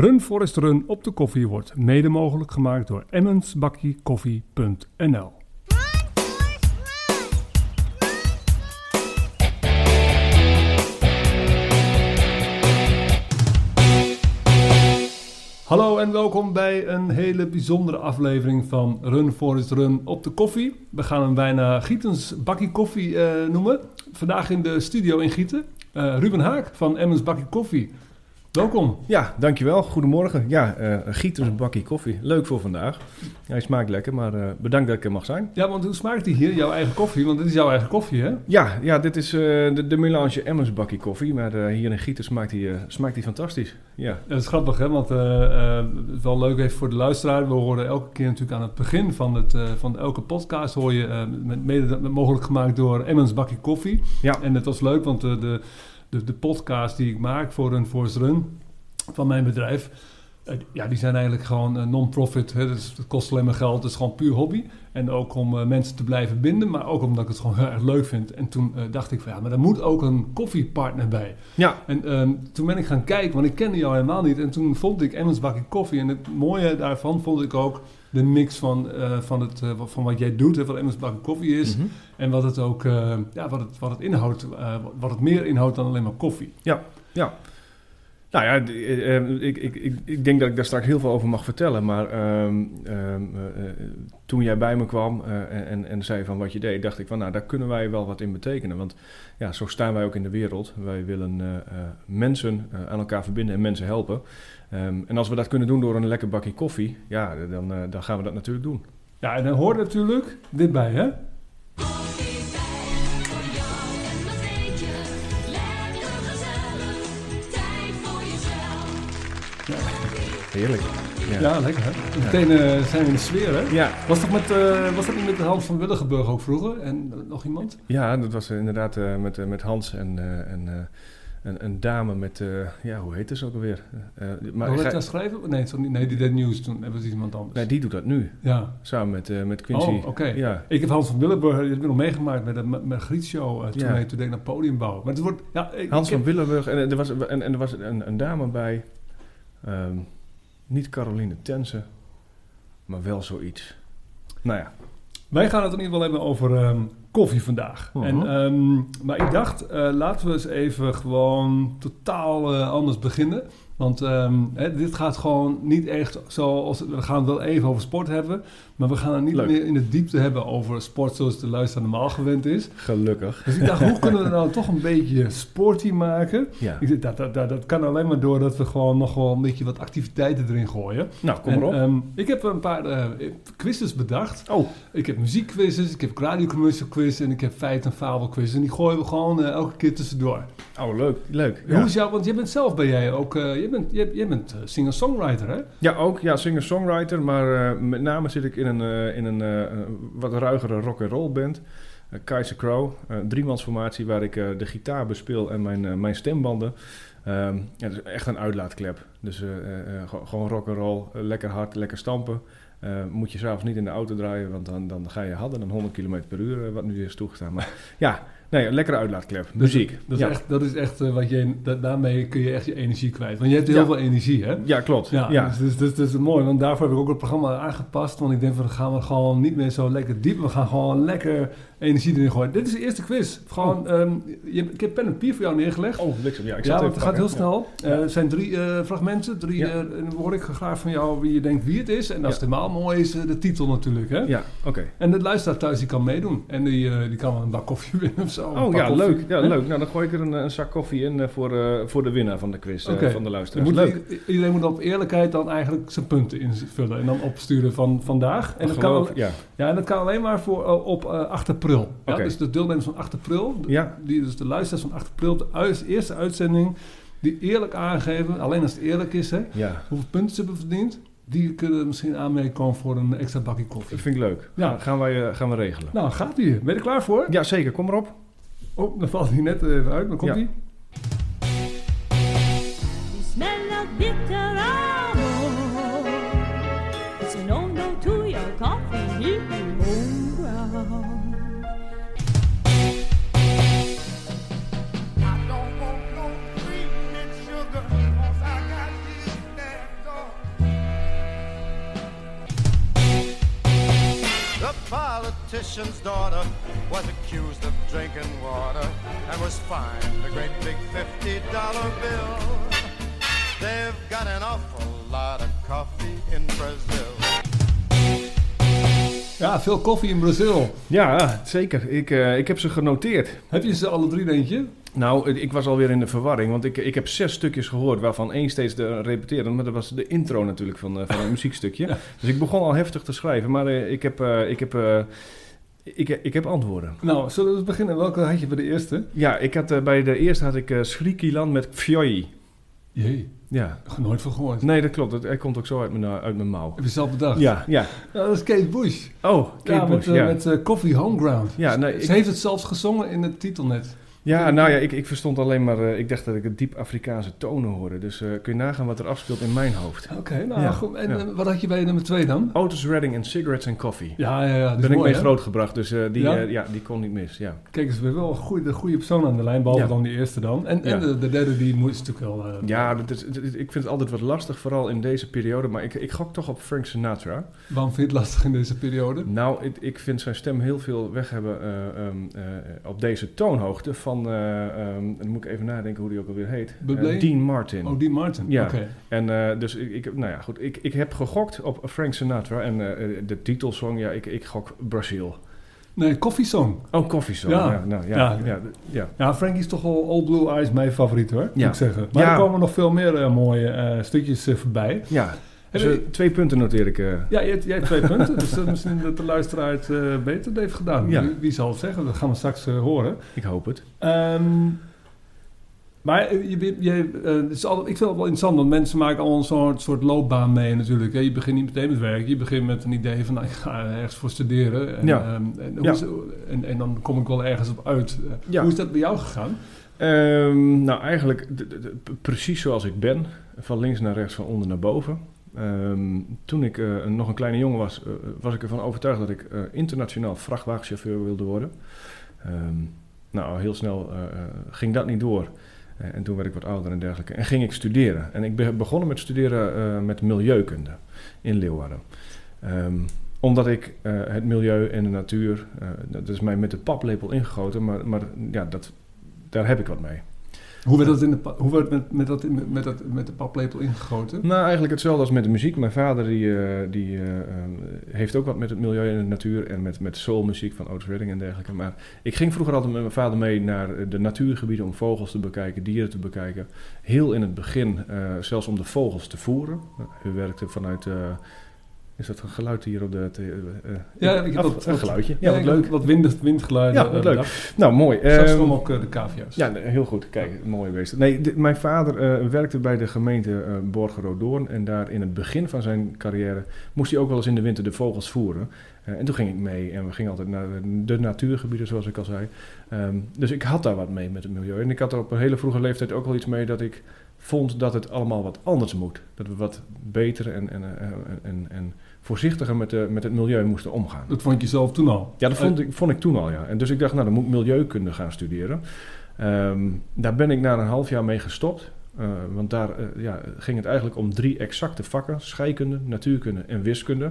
Run Forest Run op de koffie wordt mede mogelijk gemaakt door emmensbakkiekoffie.nl. Hallo en welkom bij een hele bijzondere aflevering van Run Forest Run op de koffie. We gaan hem bijna Gietens Bakkie Koffie eh, noemen. Vandaag in de studio in Gieten. Eh, Ruben Haak van Emmens Bakkie Koffie. Welkom. Ja, dankjewel. Goedemorgen. Ja, eh giet een bakje koffie. Leuk voor vandaag. Hij smaakt lekker, maar eh, bedankt dat ik er mag zijn. Ja, want hoe smaakt die hier, jouw eigen koffie? Want dit is jouw eigen koffie, hè? Ja, ja dit is eh, de, de melange Emmers bakje koffie. Maar hier in Gieten smaakt eh, smaakt hij fantastisch. Ja. Ja, dat is grappig, hè? Want het is wel leuk even voor de luisteraar. We horen elke keer natuurlijk aan het begin van, het, van elke podcast... hoor je met, mede mogelijk gemaakt door Emmens Bakkie Koffie. Ja. En het was leuk, want de, de, de, podcast die ik maak voor Run Forest Run... van mijn bedrijf... eh, ja, die zijn eigenlijk gewoon eh, non-profit. Dus het kost alleen maar geld. Het is gewoon puur hobby. En ook om eh, mensen te blijven binden. Maar ook omdat ik het gewoon heel erg leuk vind. En toen dacht ik van ja, maar er moet ook een koffiepartner bij. Ja, En ehm, toen ben ik gaan kijken, want ik kende jou helemaal niet. En toen vond ik Emmons Bakkie Koffie. En het mooie daarvan vond ik ook de mix van, eh, van, het, eh, van wat jij doet, hè, wat Emmons Bakkie Koffie is. Mhm. En wat het ook, eh, ja, wat het, wat het inhoudt, wat het meer inhoudt dan alleen maar koffie. ja. Nou ja, eh, eh, ik, ik, ik, ik denk dat ik daar straks heel veel over mag vertellen. Maar ehm, ehm, eh, eh, toen jij bij me kwam en, en zei van wat je deed, dacht ik van nou, daar kunnen wij wel wat in betekenen. Want ja, zo staan wij ook in de wereld. Wij willen mensen aan elkaar verbinden en mensen helpen. Ehm, en als we dat kunnen doen door een lekker bakje koffie, ja, dan, eh, dan gaan we dat natuurlijk doen. Ja, en dan hoort natuurlijk dit bij, hè? Heerlijk. Ja, lekker hè? Meteen eh, zijn we in de sfeer, hè? Ja, Was, toch met, eh, was dat niet met de Hans van Willigenburg ook vroeger? En nog iemand? ja dat was inderdaad met, met Hans en, en een, een dame met, eh, ja, hoe heet ze ook alweer? Eh, maar Hoe dat schrijven? Nee, niet. nee, die deed nieuws toen. Dat was iemand anders. nee, die doet dat nu, Ja. samen met, met Quincy. Oh, oké. Ja, Ik heb Hans van Willenburg, die heb ik nog meegemaakt met de Grietshow uh, toen Ja. hij toen deed naar podiumbouw. Maar het wordt, ja, ik, Hans ik van heb- Willenburg en, er was, en, en er was een, een dame bij, ehm, niet Caroline Tense, maar wel zoiets. Nou ja, Wij gaan het in ieder geval hebben over ehm, koffie vandaag. Mhm. En, ehm, maar ik dacht, eh, laten we eens even gewoon totaal eh, anders beginnen. Want ehm, hè, dit gaat gewoon niet echt zoals... We gaan het wel even over sport hebben. Maar we gaan het niet Leuk. meer in de diepte hebben over sport zoals de luisteraar normaal gewend is. gelukkig. Dus ik dacht, hoe kunnen we nou toch een beetje sporty maken? Ja. Ik zeg, dat, dat, dat, dat kan alleen maar door dat we gewoon nog wel een beetje wat activiteiten erin gooien. Nou, kom En, maar op. ehm, ik heb een paar eh, quizzes bedacht. oh, Ik heb muziekquizzes, ik heb radiocommercial quiz en ik heb feit en. En die gooien we gewoon eh, elke keer tussendoor. oh, leuk, leuk. Hoe is jou, want jij bent zelf, ben jij ook, jij bent, jij bent eh, singer-songwriter hè? Ja, ook. Ja, singer-songwriter. Maar eh, met name zit ik in een, eh, in een wat ruigere rock-and-roll band. Kaiser Crow. Driemansformatie waar ik de gitaar bespeel en mijn, mijn stembanden. Ehm, ja, echt een uitlaatklep. Dus gewoon- eh, lekker hard, lekker stampen. Moet je s'avonds niet in de auto draaien, want dan, dan ga je harder dan 100 km per uur, wat nu is toegestaan. Maar ja, nee, een lekkere uitlaatklep. Muziek. Dat is ja. echt, dat is echt eh, wat je, dat, daarmee kun je echt je energie kwijt. Want je hebt heel Ja. veel energie hè? ja, klopt. Ja, Ja. Dus, dus, dus, dat is mooi, want daarvoor heb ik ook het programma aangepast. Want ik denk van, dan gaan we gewoon niet meer zo lekker diep. We gaan gewoon lekker energie erin gooien. Dit is de eerste quiz. Gewoon, ehm, je, ik heb pen en papier voor jou neergelegd. Oh, bliksem. Ja, ik ja, zat want het gaat heel snel. Ja. Eh, Het zijn drie eh, fragmenten. Drie, Ja. eh, dan hoor ik graag van jou wie je denkt wie het is. En als Ja. het helemaal mooi is, de titel natuurlijk. Hè? Ja, ja oké. En de luisteraar thuis die kan meedoen. En die, die kan wel een bak koffie winnen of zo. Oh ja, koffie. leuk. Ja, leuk. Nou, dan gooi ik er een, een zak koffie in voor, voor de winnaar van de quiz, van de Dan luisteraars. moet Leuk. i- iedereen moet op eerlijkheid dan eigenlijk zijn punten invullen. En dan opsturen van vandaag. En dat kan, ja. ja, en dat kan alleen maar voor, op eh, 8 april. Ja, Oké. Dus de deelnemers van 8 april. de- Ja. Die, dus de luisteraars van 8 april. De uit- eerste uitzending. Die eerlijk aangeven. Alleen als het eerlijk is. Hè, ja, hoeveel punten ze hebben verdiend. Die kunnen misschien aanmerken voor een extra bakje koffie. dat vind ik leuk. Ja. Ja. Gaan, wij, eh, gaan we regelen. Nou, gaat die. Ben je er klaar voor? Ja, zeker. Kom maar op. Oh, dan valt hij net even uit. Dan komt Ja. hij. Die smell of bitter politician's daughter was accused of drinking water and was fined a great big $50 bill. They've got an awful lot of coffee in Brazil. Ja, veel koffie in Brazil. Ja, zeker. Ik, eh, ik heb ze genoteerd. Heb je ze alle drie, denk je? Nou, ik was alweer in de verwarring, want ik, ik heb zes stukjes gehoord, waarvan één steeds de repeteerde. Maar dat was de intro natuurlijk van, eh, van een muziekstukje. Ja. Dus ik begon al heftig te schrijven, maar eh, ik, heb, eh, ik, heb, ik, ik heb antwoorden. Nou, zullen we beginnen? Welke had je bij de eerste? Ja, ik had, bij de eerste had ik uh, Srikilan met Fjoi. Jee, Ja. nooit van gehoord. Nee, dat klopt. Dat, hij komt ook zo uit mijn, uit mijn mouw. Heb je zelf bedacht? Ja, ja. Dat is Kate Bush. Oh, Kate ja, Bush, met, ja. met Coffee Homeground. Ja, nee, Ze ik- heeft het zelfs gezongen in de titel net. Ja, nou ja, ik, ik verstond alleen maar... eh, ik dacht dat ik het diep Afrikaanse tonen hoorde. Dus eh, kun je nagaan wat er afspeelt in mijn hoofd. Oké, nou Ja, goed. En ja. eh, wat had je bij nummer twee dan? Otis Redding en Cigarettes and Coffee. Ja, ja, ja. Ben ik mooi, mee hè? grootgebracht, dus die, Ja? die kon niet mis. Ja. Kijk we hebben wel een goede, de goede persoon aan de lijn, behalve dan die eerste dan. En, de, de derde, die moest natuurlijk wel... Ja, dat is, dat ik vind het altijd wat lastig, vooral in deze periode. Maar ik, ik gok toch op Frank Sinatra. Waarom vind je het lastig in deze periode? Nou, ik, ik vind zijn stem heel veel weg hebben eh, ehm, eh, op deze toonhoogte van... eh, ehm, dan moet ik even nadenken hoe die ook alweer heet. Eh, Dean Martin. Oh, die Martin. Ja. En eh, dus ik, ik, nou ja, goed. Ik, ik heb gegokt op Frank Sinatra. En de titelsong, ja, ik, ik gok Brazil. Nee, Koffiesong. Oh, Coffee Song. Ja. Ja, nou, ja, Ja. ja. ja, Ja, Frankie is toch wel Old Blue Eyes mijn favoriet hoor, moet Ja. ik zeggen. Maar er komen nog veel meer mooie stukjes voorbij. ja. Dus, twee punten noteer ik. eh. Ja, jij, jij hebt twee punten, dus misschien dat de luisteraar het eh, beter heeft gedaan. Ja. Wie, wie zal het zeggen? Dat gaan we straks eh, horen. ik hoop het. Ehm, maar je, je, het is altijd, ik vind het wel interessant, want mensen maken al een soort, soort loopbaan mee natuurlijk. Hè. Je begint niet meteen met werk, je begint met een idee van nou, ik ga ergens voor studeren. En, Ja. ehm, en, hoe Ja. is- en, en dan kom ik wel ergens op uit. Hoe is dat bij jou gegaan? Ehm, nou, eigenlijk precies zoals ik ben. Van links naar rechts, van onder naar boven. Ehm, toen ik eh, nog een kleine jongen was, eh, was ik ervan overtuigd dat ik eh, internationaal vrachtwagenchauffeur wilde worden. Ehm, nou, heel snel ging dat niet door. En toen werd ik wat ouder en dergelijke. En ging ik studeren. En ik ben begonnen met studeren met milieukunde in Leeuwarden. Ehm, omdat ik het milieu en de natuur, dat is mij met de paplepel ingegoten, maar, maar ja, dat, daar heb ik wat mee. Hoe werd dat, in de, hoe werd met, met, dat, met, dat, met de paplepel ingegoten? Nou, eigenlijk hetzelfde als met de muziek. Mijn vader die, eh, die, eh, ehm, heeft ook wat met het milieu en de natuur en met, met soulmuziek van Otis Redding en dergelijke. Maar ik ging vroeger altijd met mijn vader mee naar de natuurgebieden om vogels te bekijken, dieren te bekijken. Heel in het begin eh, zelfs om de vogels te voeren. Hij werkte vanuit... eh, is dat een geluid hier op de... eh, eh, Ja, ik heb af- wat- een wat- geluidje. Ja, wat leuk. Wat wind, windgeluiden. Ja, wat eh, leuk. bedacht. Nou, mooi. Straks komen ook de cavia's. Ja, heel goed. Kijk, mooi beest. Nee, de- mijn vader werkte bij de gemeente eh Borgeroodoorn. En daar in het begin van zijn carrière moest hij ook wel eens in de winter de vogels voeren. En toen ging ik mee en we gingen altijd naar de natuurgebieden, zoals ik al zei. Ehm, dus ik had daar wat mee met het milieu. En ik had er op een hele vroege leeftijd ook wel iets mee dat ik vond dat het allemaal wat anders moet. Dat we wat beter en, en, en, en voorzichtiger met, de, met het milieu moesten omgaan. Dat vond je zelf toen al? Ja, dat vond ik, vond ik toen al, ja. En dus ik dacht, nou, dan moet ik milieukunde gaan studeren. Ehm, daar ben ik na een half jaar mee gestopt. Eh, want daar eh, ja, ging het eigenlijk om drie exacte vakken. Scheikunde, natuurkunde en wiskunde.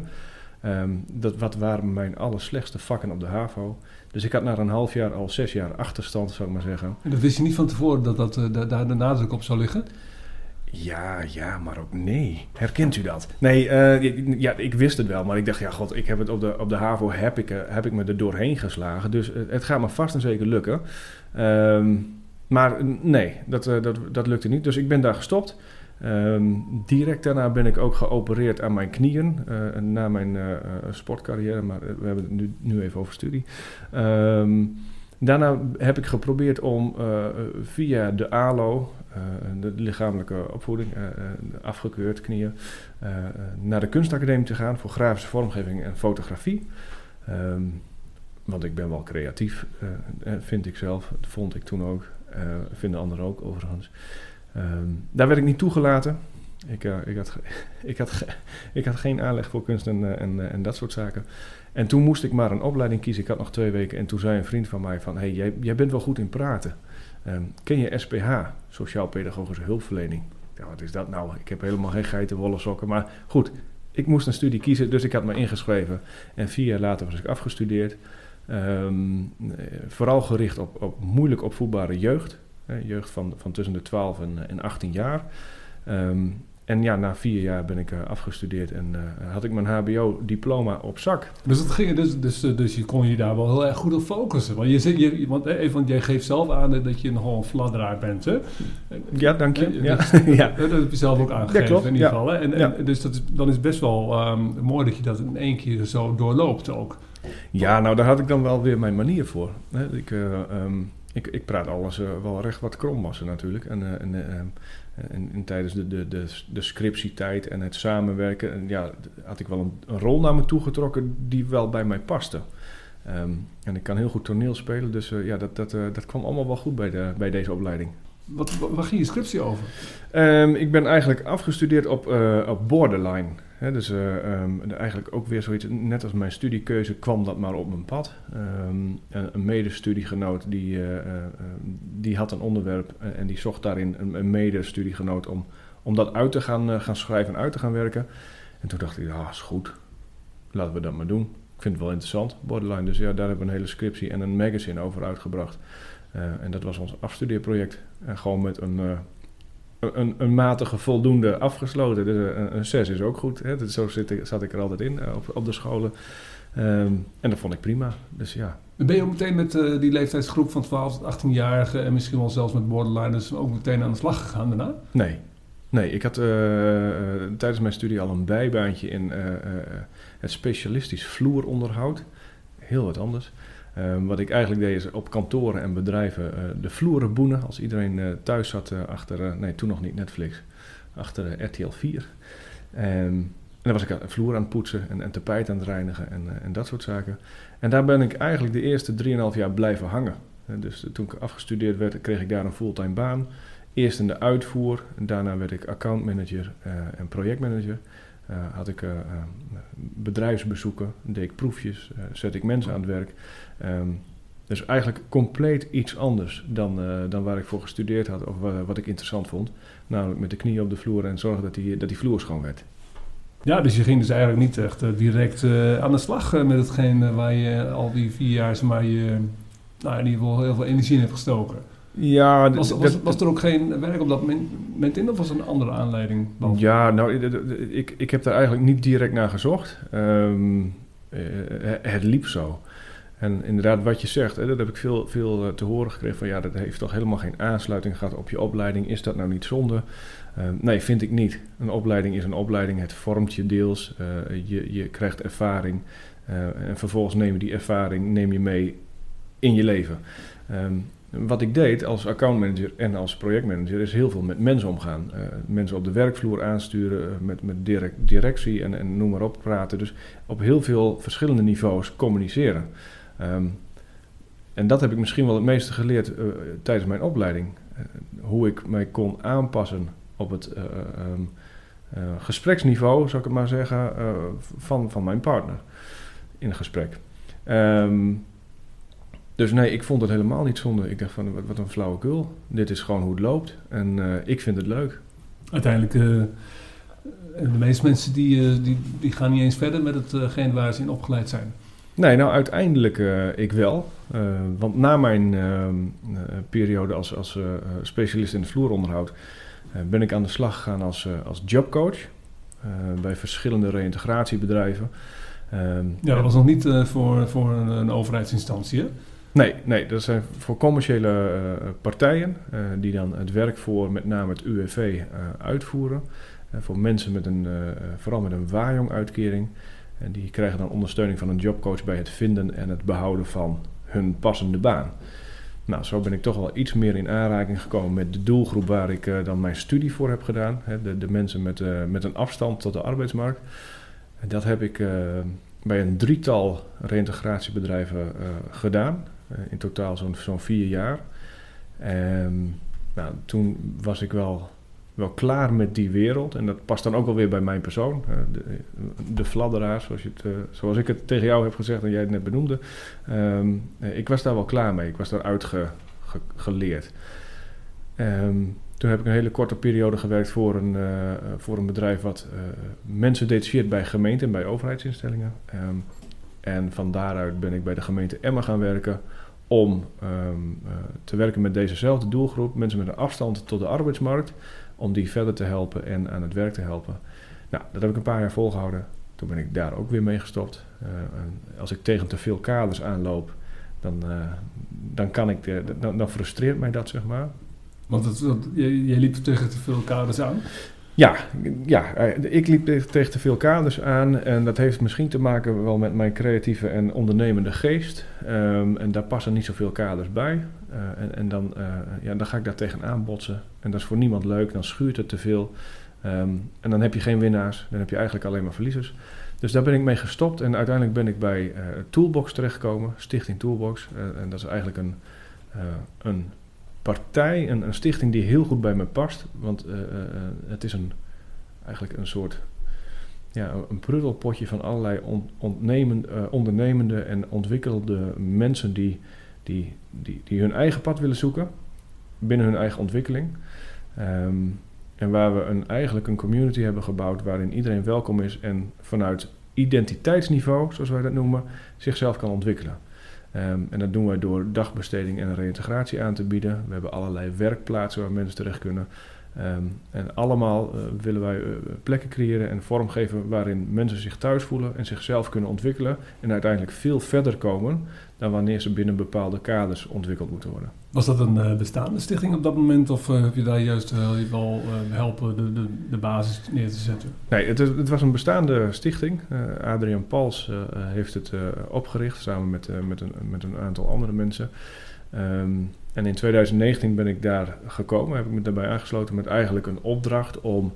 Ehm, dat wat waren mijn allerslechtste vakken op de HAVO. Dus ik had na een half jaar al zes jaar achterstand, zou ik maar zeggen. En dat wist je niet van tevoren dat, dat, eh, da- daar de nadruk op zou liggen? Ja, ja, maar ook nee. Herkent u dat? Nee, eh, ja, ik wist het wel, maar ik dacht, ja, god, ik heb het op de, op de HAVO, heb ik, eh, heb ik me er doorheen geslagen. Dus eh, het gaat me vast en zeker lukken. Ehm, maar nee, dat, dat, dat lukte niet. Dus ik ben daar gestopt. Ehm, direct daarna ben ik ook geopereerd aan mijn knieën, na mijn sportcarrière, maar we hebben het nu, nu even over studie. Ehm, daarna heb ik geprobeerd om via de ALO, de lichamelijke opvoeding, eh, eh, afgekeurd knieën, eh, eh, naar de kunstacademie te gaan voor grafische vormgeving en fotografie. Ehm, want ik ben wel creatief, eh, eh, vind ik zelf. Dat vond ik toen ook. eh vinden anderen ook overigens. Ehm, daar werd ik niet toegelaten. Ik, eh, ik, had, ik, had, ik had geen aanleg voor kunst en, eh, en, eh, en dat soort zaken. En toen moest ik maar een opleiding kiezen. Ik had nog twee weken. En toen zei een vriend van mij van... hey, jij, jij bent wel goed in praten. Ehm, ken je SPH? Sociaal-pedagogische hulpverlening. Ja, wat is dat nou? Ik heb helemaal geen geitenwolle sokken. Maar goed, ik moest een studie kiezen, dus ik had me ingeschreven. En vier jaar later was ik afgestudeerd. Ehm, eh, vooral gericht op, op moeilijk opvoedbare jeugd. jeugd van, van tussen de 12 en, en 18 jaar. Ehm, en ja, na vier jaar ben ik eh, afgestudeerd en eh, had ik mijn HBO-diploma op zak. Dus, dat ging, dus, dus, dus je kon je daar wel heel erg goed op focussen. Want, je, zit- je, want, eh, even, want jij geeft zelf aan dat je nogal een fladderaar bent. Hè? Ja, dank je. Ja, dus- ja. Dat heb je zelf ook aangegeven klopt, in ieder ja. geval. Hè? En, en- Ja. Dus dat is, dan is best wel ehm, mooi dat je dat in één keer zo doorloopt ook. Ja, nou daar had ik dan wel weer mijn manier voor. Hè. Ik, eh, ehm, ik, ik praat alles wel recht wat kromwassen natuurlijk. En, en, en, en tijdens de, de, de, de scriptietijd en het samenwerken... En ja, had ik wel een, een rol naar me toe getrokken die wel bij mij paste. Ehm, en ik kan heel goed toneel spelen, dus eh, ja, dat, dat, eh, dat kwam allemaal wel goed bij, de, bij deze opleiding. Wat, wa- waar ging je scriptie over? Ehm, ik ben eigenlijk afgestudeerd op, eh, op borderline. Dus eh, ehm, eigenlijk ook weer zoiets, net als mijn studiekeuze kwam dat maar op mijn pad. Ehm, een, medestudiegenoot die, eh, eh, eh, die had een onderwerp en die zocht daarin een, medestudiegenoot om, om dat uit te gaan, gaan schrijven en uit te gaan werken. En toen dacht ik, ja, is goed. Laten we dat maar doen. Ik vind het wel interessant, borderline. Dus ja, daar hebben we een hele scriptie en een magazine over uitgebracht. En dat was ons afstudeerproject. En gewoon met een, een, een matige voldoende afgesloten. Dus een, een 6 is ook goed. Hè? Dat, zo zit ik, zat ik er altijd in eh, op, op de scholen. Ehm, en dat vond ik prima. Dus ja. Ben je ook meteen met eh, die leeftijdsgroep van 12 tot 18-jarigen en misschien wel zelfs met borderliners ook meteen aan de slag gegaan daarna? Nee. Nee, ik had eh, tijdens mijn studie al een bijbaantje in het specialistisch vloeronderhoud. Heel wat anders. Ehm, wat ik eigenlijk deed is op kantoren en bedrijven eh, de vloeren boenen. Als iedereen eh, thuis zat eh, achter, nee toen nog niet Netflix, achter RTL 4. Ehm, en dan was ik een vloer aan het poetsen en, en tapijt aan het reinigen en, en dat soort zaken. En daar ben ik eigenlijk de eerste 3,5 jaar blijven hangen. Dus toen ik afgestudeerd werd, kreeg ik daar een fulltime baan. Eerst in de uitvoer, en daarna werd ik accountmanager en projectmanager. Eh, had ik eh, eh, bedrijfsbezoeken, deed ik proefjes, zet ik mensen aan het werk. Ehm, dus eigenlijk compleet iets anders dan, dan waar ik voor gestudeerd had of wa- wat ik interessant vond. Namelijk met de knieën op de vloer en zorgen dat die, dat die vloer schoon werd. Ja, dus je ging dus eigenlijk niet echt direct aan de slag met hetgeen waar je al die vier jaar maar, je, nou, in ieder geval heel veel energie in hebt gestoken. Ja, Was, dat- was, er ook geen werk op dat moment in of was er een andere aanleiding? dan? Ja, nou, ik, ik heb daar eigenlijk niet direct naar gezocht. Ehm, eh, het liep zo. En inderdaad, wat je zegt, hè, dat heb ik veel, veel eh, te horen gekregen. Van ja, dat heeft toch helemaal geen aansluiting gehad op je opleiding. Is dat nou niet zonde? Ehm, nee, vind ik niet. Een opleiding is een opleiding. Het vormt je deels. Eh, je, je krijgt ervaring. En vervolgens neem je die ervaring neem je mee in je leven. Ehm, wat ik deed als accountmanager en als projectmanager is heel veel met mensen omgaan. Eh, mensen op de werkvloer aansturen, eh, met, met direct, directie en, en noem maar op praten. Dus op heel veel verschillende niveaus communiceren. Ehm, en dat heb ik misschien wel het meeste geleerd eh, tijdens mijn opleiding. Hoe ik mij kon aanpassen op het eh, ehm, eh, gespreksniveau, zou ik het maar zeggen, van, van mijn partner in een gesprek. Ehm, dus nee, ik vond het helemaal niet zonde. Ik dacht van, wat, wat een flauwekul. Dit is gewoon hoe het loopt. En eh, ik vind het leuk. Uiteindelijk, eh, de meeste mensen die, eh, die, die gaan niet eens verder met hetgeen waar ze in opgeleid zijn. Nee, nou uiteindelijk ik wel. Want na mijn periode als, als specialist in het vloeronderhoud... ben ik aan de slag gegaan als, als jobcoach... bij verschillende reïntegratiebedrijven. Ehm, Ja, dat was nog niet voor, voor een, een overheidsinstantie, hè? Nee, nee, dat zijn voor commerciële eh, partijen eh, die dan het werk voor met name het UWV eh, uitvoeren. Voor mensen met een, vooral met een waaijong-uitkering. En die krijgen dan ondersteuning van een jobcoach bij het vinden en het behouden van hun passende baan. Nou, zo ben ik toch wel iets meer in aanraking gekomen met de doelgroep waar ik dan mijn studie voor heb gedaan. Hè, de, de mensen met, met een afstand tot de arbeidsmarkt. En dat heb ik bij een drietal reïntegratiebedrijven gedaan. Eh, in totaal zo'n vier jaar. En nou, toen was ik wel, wel klaar met die wereld. En dat past dan ook wel weer bij mijn persoon. De, de fladderaar, zoals, je het, eh, zoals ik het tegen jou heb gezegd en jij het net benoemde. Ehm, eh, ik was daar wel klaar mee. Ik was daar uitgeleerd. Ehm, toen heb ik een hele korte periode gewerkt voor een, voor een bedrijf wat mensen detacheert bij gemeenten en bij overheidsinstellingen. Ehm, en van daaruit ben ik bij de gemeente Emma gaan werken om ehm, eh, te werken met dezezelfde doelgroep, mensen met een afstand tot de arbeidsmarkt, om die verder te helpen en aan het werk te helpen. Nou, dat heb ik een paar jaar volgehouden. Toen ben ik daar ook weer mee gestopt. Eh, als ik tegen te veel kaders aanloop, dan, eh, dan, kan ik, dan, dan frustreert mij dat, zeg maar. Want het, je, je liep tegen te veel kaders aan. Ja, ja, eh, ik liep tegen- te veel kaders aan en dat heeft misschien te maken wel met mijn creatieve en ondernemende geest. Ehm, en daar passen niet zoveel kaders bij. Eh, en en dan, eh, ja, dan ga ik daar tegenaan botsen. En dat is voor niemand leuk, dan schuurt het te veel. Ehm, en dan heb je geen winnaars, dan heb je eigenlijk alleen maar verliezers. Dus daar ben ik mee gestopt en uiteindelijk ben ik bij eh, Toolbox terechtgekomen, Stichting Toolbox. En dat is eigenlijk een, een partij, een, een stichting die heel goed bij me past. Want eh, eh, eh, het is een, eigenlijk een soort ja, een prullenpotje van allerlei on, ondernemende en ontwikkelde mensen die, die, die, die hun eigen pad willen zoeken binnen hun eigen ontwikkeling. Ehm, en waar we een, eigenlijk een community hebben gebouwd waarin iedereen welkom is en vanuit identiteitsniveau, zoals wij dat noemen, zichzelf kan ontwikkelen. Ehm, en dat doen wij door dagbesteding en reïntegratie aan te bieden. We hebben allerlei werkplaatsen waar mensen terecht kunnen. Ehm, en allemaal eh, willen wij eh, plekken creëren en vormgeven waarin mensen zich thuis voelen en zichzelf kunnen ontwikkelen. En uiteindelijk veel verder komen dan wanneer ze binnen bepaalde kaders ontwikkeld moeten worden. Was dat een eh, bestaande stichting op dat moment? Of eh, heb je daar juist eh, wel helpen de, de, de basis neer te zetten? Nee, het, het was een bestaande stichting. Adriaan Pals heeft het opgericht samen met, met, een, met een aantal andere mensen. Ehm, en in 2019 ben ik daar gekomen, heb ik me daarbij aangesloten met eigenlijk een opdracht om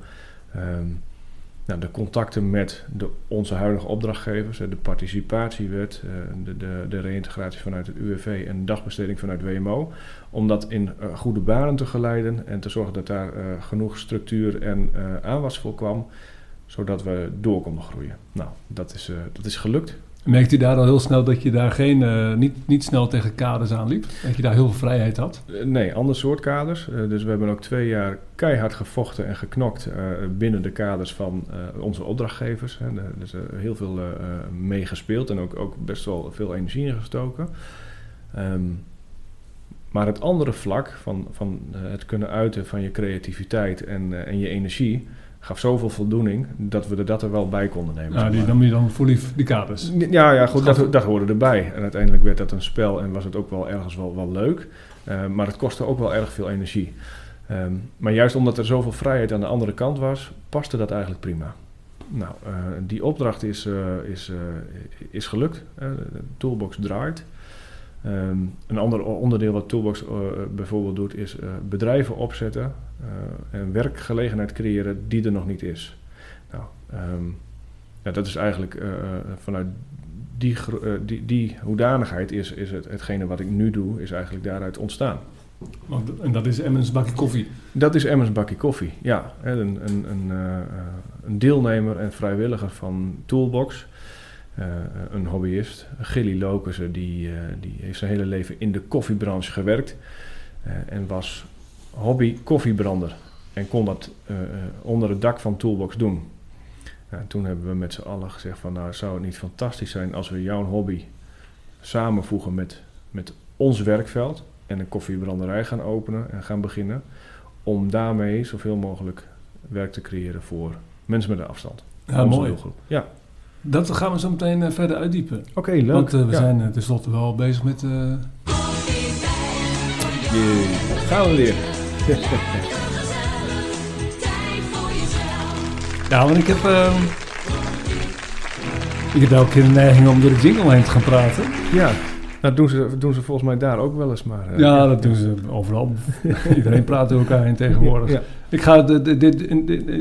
ehm, nou, de contacten met de, onze huidige opdrachtgevers, de participatiewet, eh, de, de, de reïntegratie vanuit het UWV en de dagbesteding vanuit WMO, om dat in eh, goede banen te geleiden en te zorgen dat daar eh, genoeg structuur en aanwas voor kwam, zodat we door konden groeien. Nou, dat is, dat is gelukt. Merkte je daar al heel snel dat je daar geen, eh, niet, niet snel tegen kaders aanliep? Dat je daar heel veel vrijheid had? Eh, Nee, ander soort kaders. Eh, dus we hebben ook twee jaar keihard gevochten en geknokt binnen de kaders van onze opdrachtgevers. Hè. Eh, heel veel mee gespeeld en ook, ook best wel veel energie in gestoken. Ehm, maar het andere vlak van, van het kunnen uiten van je creativiteit en, en je energie gaf zoveel voldoening dat we er dat er wel bij konden nemen. Nou, zeg die nam je dan voor lief, die kaders. Ja, ja goed, dat, dat hoorde erbij. En uiteindelijk werd dat een spel en was het ook wel ergens wel, wel leuk. Eh, maar het kostte ook wel erg veel energie. Ehm, maar juist omdat er zoveel vrijheid aan de andere kant was, paste dat eigenlijk prima. Nou, eh, die opdracht is, eh, is, is gelukt. De Toolbox draait. Ehm, een ander onderdeel wat Toolbox bijvoorbeeld doet, is bedrijven opzetten en werkgelegenheid creëren die er nog niet is. Nou, ehm, ja, dat is eigenlijk eh, eh, vanuit die, eh, die, die hoedanigheid is, is het, hetgene wat ik nu doe, is eigenlijk daaruit ontstaan. Want, en dat is Emmens bakje koffie. Dat is Emmers Bakkie Koffie, ja. Een, een, een, eh, eh, een deelnemer en vrijwilliger van Toolbox. Eh, een hobbyist, Gilly Lokersen, die, eh, die heeft zijn hele leven in de koffiebranche gewerkt. eh, en was hobby koffiebrander. En kon dat eh, eh, onder het dak van Toolbox doen. Nou, toen hebben we met z'n allen gezegd van... nou, zou het niet fantastisch zijn als we jouw hobby samenvoegen met, met ons werkveld... en een koffiebranderij gaan openen en gaan beginnen... om daarmee zoveel mogelijk werk te creëren voor mensen met een afstand. Ja, mooi. doelgroep. Ja, Dat gaan we zo meteen eh, verder uitdiepen. oké, leuk. Want we Ja. zijn tenslotte wel bezig met... Jee, gaan we weer. Ja, want ik heb... ehm, ik heb elke keer de neiging om door de jingle heen te gaan praten. Ja, dat doen ze, doen ze volgens mij daar ook wel eens, maar... eh, Ja, dat doen ze overal. Iedereen praat door elkaar heen tegenwoordig. Ja. Ik ga de, de- dit,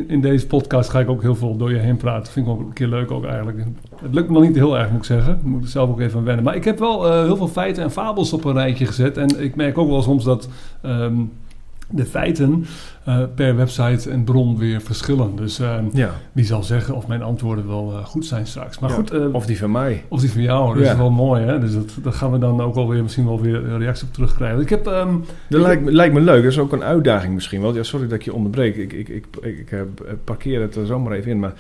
in, deze podcast ga ik ook heel veel door je heen praten. Vind ik ook een keer leuk ook eigenlijk. Het lukt me nog niet heel erg, moet ik zeggen. Ik moet er zelf ook even aan wennen. Maar ik heb wel eh, heel veel feiten en fabels op een rijtje gezet. En ik merk ook wel soms dat... ehm, de feiten eh, per website en bron weer verschillen. Dus Ja. wie zal zeggen of mijn antwoorden wel eh, goed zijn straks. Maar Ja. goed, Of die van mij. of die van jou, dat Ja. is wel mooi hè. Dus dat, daar gaan we dan ook alweer misschien wel weer een reactie op terugkrijgen. Ik heb... ehm, Dat lijkt, me- lijkt me leuk. Dat is ook een uitdaging misschien wel. Ja, sorry dat ik je onderbreek. Ik, ik, ik, ik, parkeer het er zomaar even in. Maar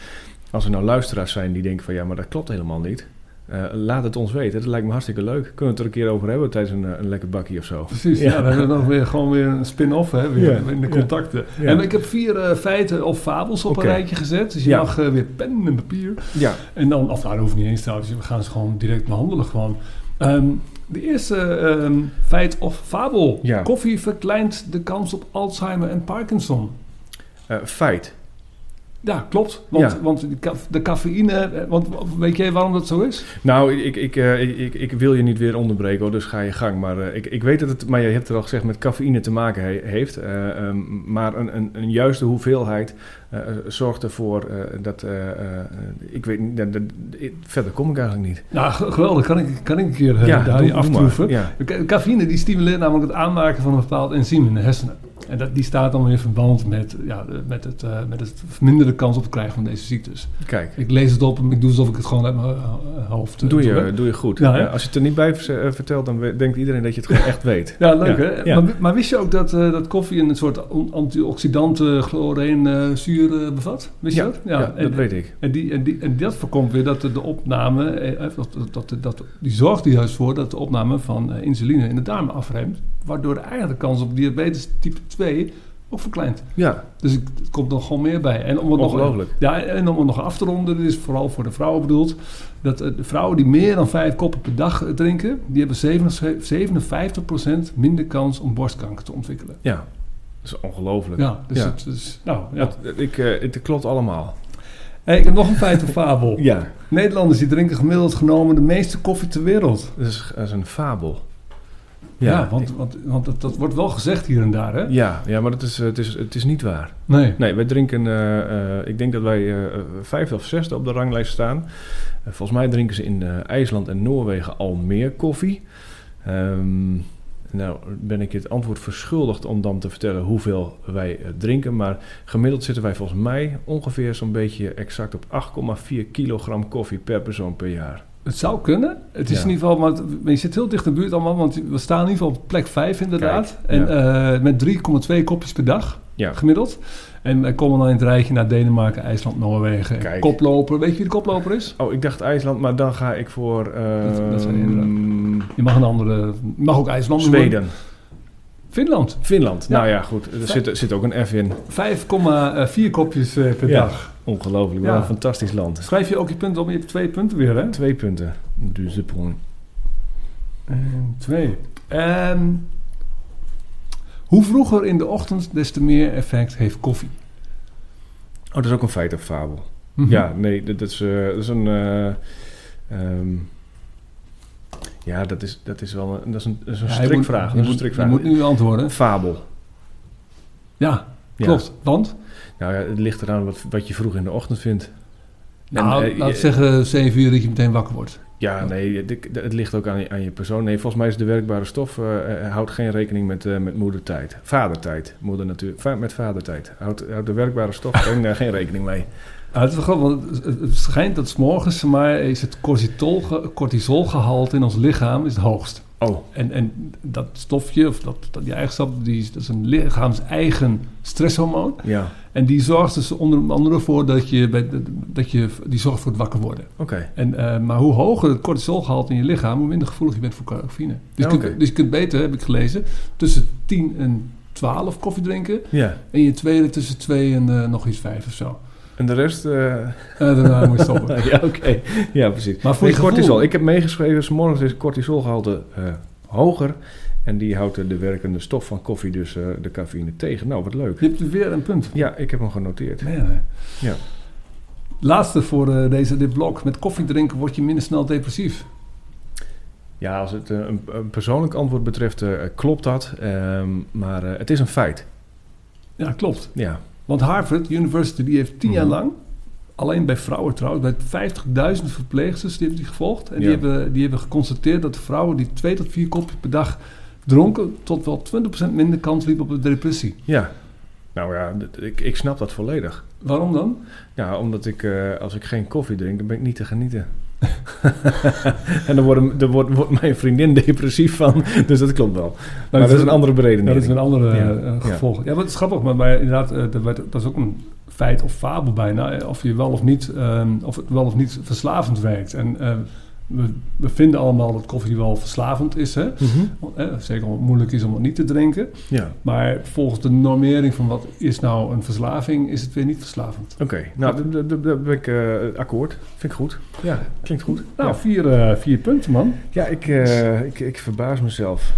als er nou luisteraars zijn die denken van... ja, maar dat klopt helemaal niet. Eh, laat het ons weten. Dat lijkt me hartstikke leuk. Kunnen we het er een keer over hebben tijdens een, eh, een lekker bakkie of zo? Precies, ja. Ja. we hebben dan weer gewoon weer een spin-off hè, weer Ja, in de contacten. Ja. En ik heb vier eh, feiten of fabels op een rijtje gezet. Dus je mag weer pen en papier. Ja. En dan, of nou, dat hoeft niet eens trouwens. We gaan ze gewoon direct behandelen gewoon. Ehm, de eerste ehm, feit of fabel. Koffie verkleint de kans op Alzheimer en Parkinson. Feit. Ja, klopt. Want, Ja. want de, ca- de cafeïne... eh, Want weet jij waarom dat zo is? Nou, ik, ik, eh, ik, ik, ik wil je niet weer onderbreken hoor, dus ga je gang. Maar eh, ik, ik weet dat het, maar je hebt er al gezegd, met cafeïne te maken he- heeft. Eh, ehm, maar een, een, een juiste hoeveelheid zorgt ervoor eh, dat, eh, eh, ik weet niet, verder kom ik eigenlijk niet. Nou, geweldig. Kan ik, kan ik een keer eh, daar doe- aftroeven? Ja. Cafeïne die stimuleert namelijk het aanmaken van een bepaald enzym in de hersenen. En dat, die staat dan weer in verband met, ja, met, het, eh, met het verminderde kans op het krijgen van deze ziektes. Kijk, Ik lees het op en ik doe alsof ik het gewoon uit mijn eh, hoofd eh, doe je, doe je goed. Ja? Ja, als je het er niet bij ver- eh, vertelt, dan denkt iedereen dat je het gewoon echt weet. Ja, leuk Ja, hè? ja. Maar, maar wist je ook dat, eh, dat koffie een soort on- antioxidant uh, zuur eh, bevat? Wist je Ja, dat? ja, en, dat weet ik. En, die, en, die, en dat voorkomt weer dat de, opname, eh, dat, dat, dat, dat, die zorgt er juist voor dat de opname van eh, insuline in de darmen afremt. Waardoor de eigenlijk de kans op diabetes type 2 ook verkleint. Ja, Dus ik- het komt nog gewoon meer bij. En om het nog, ja, en om het nog af te ronden, dit is vooral voor de vrouwen bedoeld. Dat eh, de vrouwen die meer dan vijf koppen per dag eh, drinken, die hebben 57% minder kans om borstkanker te ontwikkelen. Ja, dat is ongelooflijk. Ja, dus Ja. het is, nou ja. Eh, ik, eh, het klopt allemaal. Hey, ik heb nog een feit of fabel. Ja, Nederlanders die drinken gemiddeld genomen de meeste koffie ter wereld. dat is, dat is een fabel. Ja, want, want, want dat, dat wordt wel gezegd hier en daar, hè? Ja, ja maar het is, het, is, het is niet waar. Nee. Nee, wij drinken, eh, eh, ik denk dat wij eh vijfde of zesde op de ranglijst staan. Volgens mij drinken ze in eh, IJsland en Noorwegen al meer koffie. Ehm, nou ben ik het antwoord verschuldigd om dan te vertellen hoeveel wij eh, drinken. Maar gemiddeld zitten wij volgens mij ongeveer zo'n beetje exact op 8,4 kilogram koffie per persoon per jaar. Het zou kunnen. Het is Ja. in ieder geval, maar je zit heel dicht in de buurt allemaal, want we staan in ieder geval op plek 5 inderdaad. Kijk, en eh, met 3,2 kopjes per dag Ja, gemiddeld. En wij komen dan in het rijtje naar Denemarken, IJsland, Noorwegen. Kijk. Koploper. Weet je wie de koploper is? Oh, ik dacht IJsland, maar dan ga ik voor Dat- dat zijn inderdaad. ehm, Je mag een andere, je mag ook IJsland noemen. Zweden. Finland. Finland. Ja. Nou ja, goed. Er zit, zit ook een F in. 5,4 kopjes eh, per Ja. dag. Ongelooflijk. Ja. Wat een fantastisch land. Schrijf je ook je punten op, je hebt twee punten weer hè? Twee punten. Dus de point. En twee. En hoe vroeger in de ochtend, des te meer effect heeft koffie. Oh, dat is ook een feit of fabel. Mhm. Ja, nee, dat, is, eh, dat is een... eh, ehm, ja, dat is, dat is wel een, dat is een, dat is een Ja, strikvraag. Je, moet, een je strikvraag. moet nu antwoorden. Fabel. Ja, Ja. klopt. Want? Nou ja, het ligt eraan wat, wat je vroeg in de ochtend vindt. Nou, eh, laat zeggen 7 uur dat je meteen wakker wordt. Ja, nee, het, het ligt ook aan je, aan je persoon. Nee, volgens mij is de werkbare stof eh, houdt geen rekening met, eh, met moedertijd. Vadertijd. Moeder natuurlijk. Va- met vadertijd. Houdt, houdt de werkbare stof geen, eh, geen rekening mee. Ah, het is wel want het, schijnt dat 's morgens maar is het cortisol, cortisolgehalte in ons lichaam is het hoogst. Oh, En, en dat stofje, of dat, dat die eigenschap, die, is- dat is een lichaams-eigen stresshormoon. ja. En die zorgt dus onder andere voor dat je, bij, dat je die zorgt voor het wakker worden. Oké. En, eh, maar hoe hoger het cortisolgehalte in je lichaam, hoe minder gevoelig je bent voor cafeïne. Dus, Ja, je, kunt, oké. dus je kunt beter, heb ik gelezen, tussen 10 en 12 koffie drinken. Ja. En je tweede tussen 2 en eh, nog iets 5 of zo. En de rest... eh, Eh, daarna moet je stoppen. ja, oké. Ja, precies. Maar voor Nee, cortisol. Ik heb meegeschreven, morgens is cortisolgehalte eh, hoger. En die houdt de werkende stof van koffie, dus eh, de cafeïne, tegen. Nou, wat leuk. Je hebt weer een punt. Ja, ik heb hem genoteerd. Nee, nee. Ja. Laatste voor deze, dit blok. Met koffie drinken word je minder snel depressief. Ja, als het een, een persoonlijk antwoord betreft, klopt dat. Ehm, maar het is een feit. Ja, klopt. Ja. Want Harvard University die heeft tien Mhm. jaar lang, alleen bij vrouwen trouwens, bij 50.000 verpleegsters die hebben die gevolgd. En die, hebben, die hebben geconstateerd dat de vrouwen die twee tot vier kopjes per dag dronken tot wel 20% minder kans liep op een depressie. Ja. Nou ja, ik, ik snap dat volledig. Waarom dan? Ja, omdat ik, eh, als ik geen koffie drink, dan ben ik niet te genieten. en dan, dan wordt, wordt mijn vriendin depressief van. Dus dat klopt wel. Maar dat is een andere Ja, beredening. dat is een andere Ja, eh, ja. gevolg. Ja, wat is grappig, maar, maar inderdaad, eh, dat, dat is ook een feit of fabel bijna. eh, Of je wel of niet, ehm, of het wel of niet verslavend werkt. En we, we vinden allemaal dat koffie wel verslavend is. Hè? Eh, Zeker omdat het moeilijk is om het niet te drinken. Ja, Maar volgens de normering van wat is nou een verslaving, is het weer niet verslavend. oké. Nou, daar- ben ik eh, akkoord. Vind ik goed. Ja, klinkt goed. Nou, ja, vier, eh, vier punten man. ja ik, eh, ik, ik verbaas mezelf.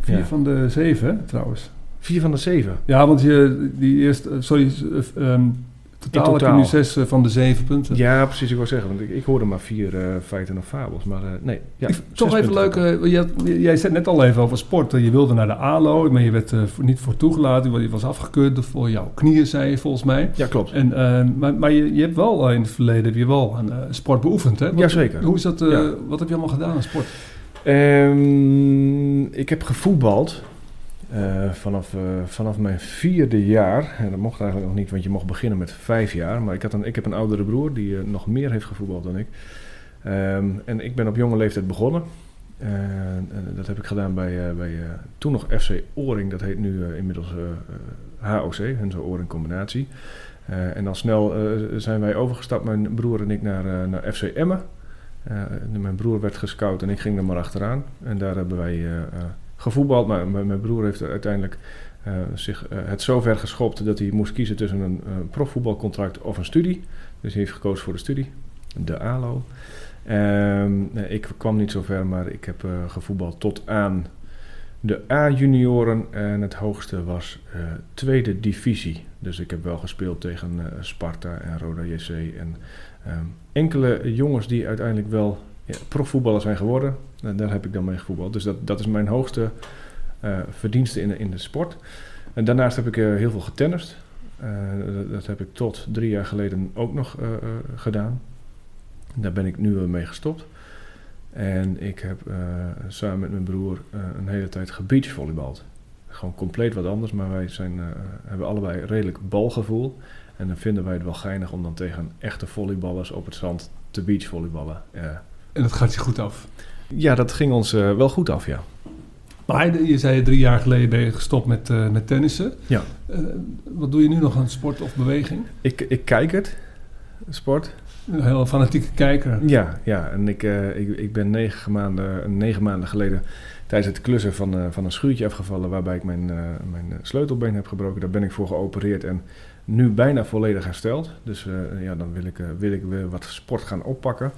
Vier Ja. van de zeven trouwens. Vier van de zeven. Ja, want je, die eerste, sorry, eh, ehm, totaal, heb je totaal. nu zes eh, van de zeven punten. Ja, precies. Ik wou zeggen, want ik, ik hoorde maar vier eh, feiten of fabels. Maar eh, nee. Ja, Ik- toch even leuk, had- jij zei net al even over sport. Je wilde naar de ALO, maar je werd voor- niet voor toegelaten. Je was afgekeurd voor jouw knieën, zei je volgens mij. Ja, klopt. En, eh, maar maar je, je hebt wel in het verleden heb je wel een sport beoefend, hè? Wat- Jazeker. Hoe is dat, Ja. Wat heb je allemaal gedaan aan sport? Ehm, ik heb gevoetbald eh, vanaf, eh, vanaf mijn vierde jaar. En dat mocht eigenlijk nog niet, want je mocht beginnen met vijf jaar. Maar ik, had een, ik heb een oudere broer die eh, nog meer heeft gevoetbald dan ik. Ehm, en ik ben op jonge leeftijd begonnen. En dat heb ik gedaan bij, bij toen nog FC Oring. Dat heet nu inmiddels HOC, Hunzo Oring Combinatie. En dan snel zijn wij overgestapt, mijn broer en ik, naar, naar FC Emmen. Mijn broer werd gescout en ik ging er maar achteraan. En daar hebben wij gevoetbald. Maar mijn broer heeft uiteindelijk eh, zich eh, het zo ver geschopt dat hij moest kiezen tussen een eh, profvoetbalcontract of een studie. Dus hij heeft gekozen voor de studie, de ALO. Ehm, ik kwam niet zo ver, maar ik heb gevoetbald tot aan de A-junioren. En het hoogste was tweede divisie. Dus ik heb wel gespeeld tegen Sparta en Roda JC. En ehm, enkele jongens die uiteindelijk wel ja, profvoetballer zijn geworden. Daar heb ik dan mee gevoetbald. Dus dat, dat is mijn hoogste eh, verdienste in de, in de sport. En daarnaast heb ik eh, heel veel getennist. Eh, dat, dat heb ik tot drie jaar geleden ook nog gedaan. Daar ben ik nu mee gestopt. En ik heb samen met mijn broer een hele tijd gebeachvolleybald. Gewoon compleet wat anders, maar wij zijn, hebben allebei redelijk balgevoel. En dan vinden wij het wel geinig om dan tegen echte volleyballers op het zand te beachvolleyballen. En dat gaat je goed af. Ja dat ging ons eh, wel goed af, ja. Maar je zei drie jaar geleden ben je gestopt met, eh, met tennissen. Ja. Eh, wat doe je nu nog aan sport of beweging? Ik, ik kijk het, sport. Een heel fanatieke kijker. Ja, ja. en ik, ik, ik ben negen maanden, negen maanden geleden tijdens het klussen van, van een schuurtje afgevallen waarbij ik mijn, mijn sleutelbeen heb gebroken. Daar ben ik voor geopereerd en nu bijna volledig hersteld. Dus ja, dan wil ik, wil ik weer wat sport gaan oppakken.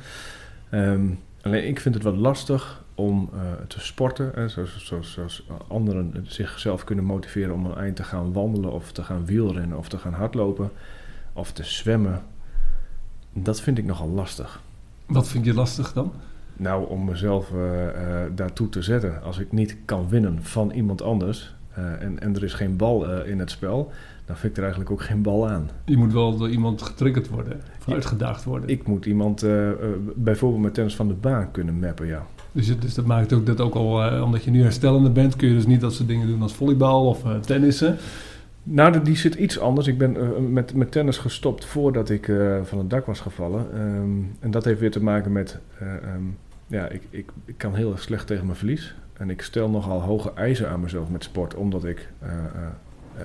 Ehm, alleen ik vind het wat lastig om eh, te sporten. Hè, zoals, zoals, zoals anderen zichzelf kunnen motiveren om een eind te gaan wandelen of te gaan wielrennen of te gaan hardlopen of te zwemmen. Dat vind ik nogal lastig. Wat vind je lastig dan? Nou, om mezelf eh, eh, daartoe te zetten. Als ik niet kan winnen van iemand anders en, en er is geen bal in het spel, dan vind ik er eigenlijk ook geen bal aan. Je moet wel door iemand getriggerd worden, of Ja. uitgedaagd worden. Ik moet iemand eh, eh, bijvoorbeeld met tennis van de baan kunnen mappen, ja. Dus, dus dat maakt ook dat ook al, eh, omdat je nu herstellende bent, kun je dus niet dat soort dingen doen als volleybal of eh, tennissen. Nou, die zit iets anders. Ik ben met, met tennis gestopt voordat ik van het dak was gevallen. Ehm, en dat heeft weer te maken met... eh, ehm, ja, ik, ik, ik kan heel erg slecht tegen mijn verlies. En ik stel nogal hoge eisen aan mezelf met sport, omdat ik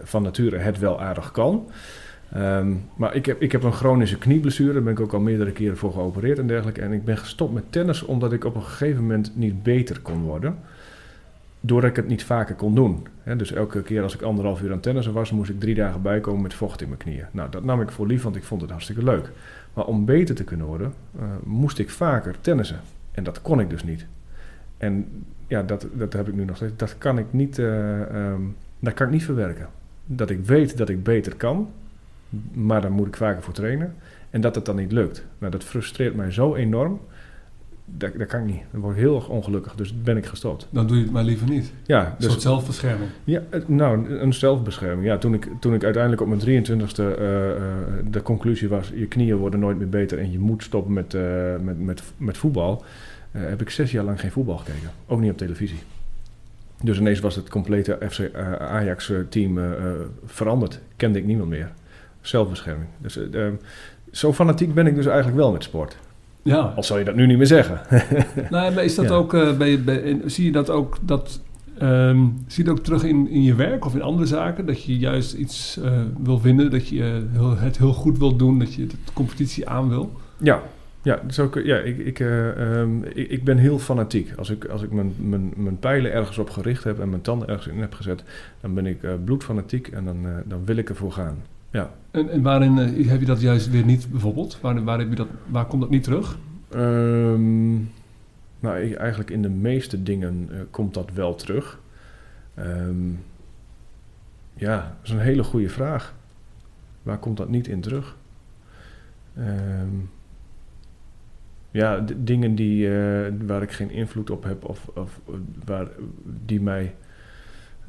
van nature het wel aardig kan. Ehm, maar ik heb, ik heb een chronische knieblessure, daar ben ik ook al meerdere keren voor geopereerd en dergelijke. En ik ben gestopt met tennis omdat ik op een gegeven moment niet beter kon worden. Doordat ik het niet vaker kon doen. Dus elke keer als ik anderhalf uur aan tennissen was, moest ik drie dagen bijkomen met vocht in mijn knieën. Nou, dat nam ik voor lief, want ik vond het hartstikke leuk. Maar om beter te kunnen worden, eh, moest ik vaker tennissen. En dat kon ik dus niet. En ja, dat, dat heb ik nu nog steeds. Dat kan ik niet, eh, ehm, dat kan ik niet verwerken. Dat ik weet dat ik beter kan, maar daar moet ik vaker voor trainen. En dat het dan niet lukt. Nou, dat frustreert mij zo enorm. Dat, dat kan ik niet. Dan word ik heel erg ongelukkig. Dus ben ik gestopt. Dan doe je het maar liever niet. Ja, Een dus soort zelfbescherming. ja, het- nou, een zelfbescherming. Ja, toen ik, toen ik uiteindelijk op mijn 23ste eh, eh, de conclusie was... je knieën worden nooit meer beter en je moet stoppen met, eh, met, met, met voetbal... eh, heb ik zes jaar lang geen voetbal gekeken. Ook niet op televisie. Dus ineens was het complete FC eh, Ajax-team eh, eh, veranderd. Kende ik niemand meer. Zelfbescherming. Dus eh, eh, zo fanatiek ben ik dus eigenlijk wel met sport. Ja. Al zou je dat nu niet meer zeggen. Nou, maar is dat Ja. ook, bij, bij, in- zie je dat ook, dat, ehm, zie je dat ook terug in, in je werk of in andere zaken? Dat je juist iets wil winnen, dat je heel, het heel goed wil doen, dat je de competitie aan wil? Ja, ja, dus ook, ja ik, ik, eh, ehm, ik, ik ben heel fanatiek. Als ik, als ik mijn, mijn, mijn pijlen ergens op gericht heb en mijn tanden ergens in heb gezet, dan ben ik eh, bloedfanatiek en dan, eh, dan wil ik ervoor gaan. Ja. En, en waarin heb je dat juist weer niet bijvoorbeeld? Waar, waar, heb je dat, waar komt dat niet terug? Ehm, nou, ik- eigenlijk in de meeste dingen komt dat wel terug. Ehm, ja, dat is een hele goede vraag. Waar komt dat niet in terug? Ehm, ja, dingen die, eh, waar ik geen invloed op heb of, of eh, waar, die mij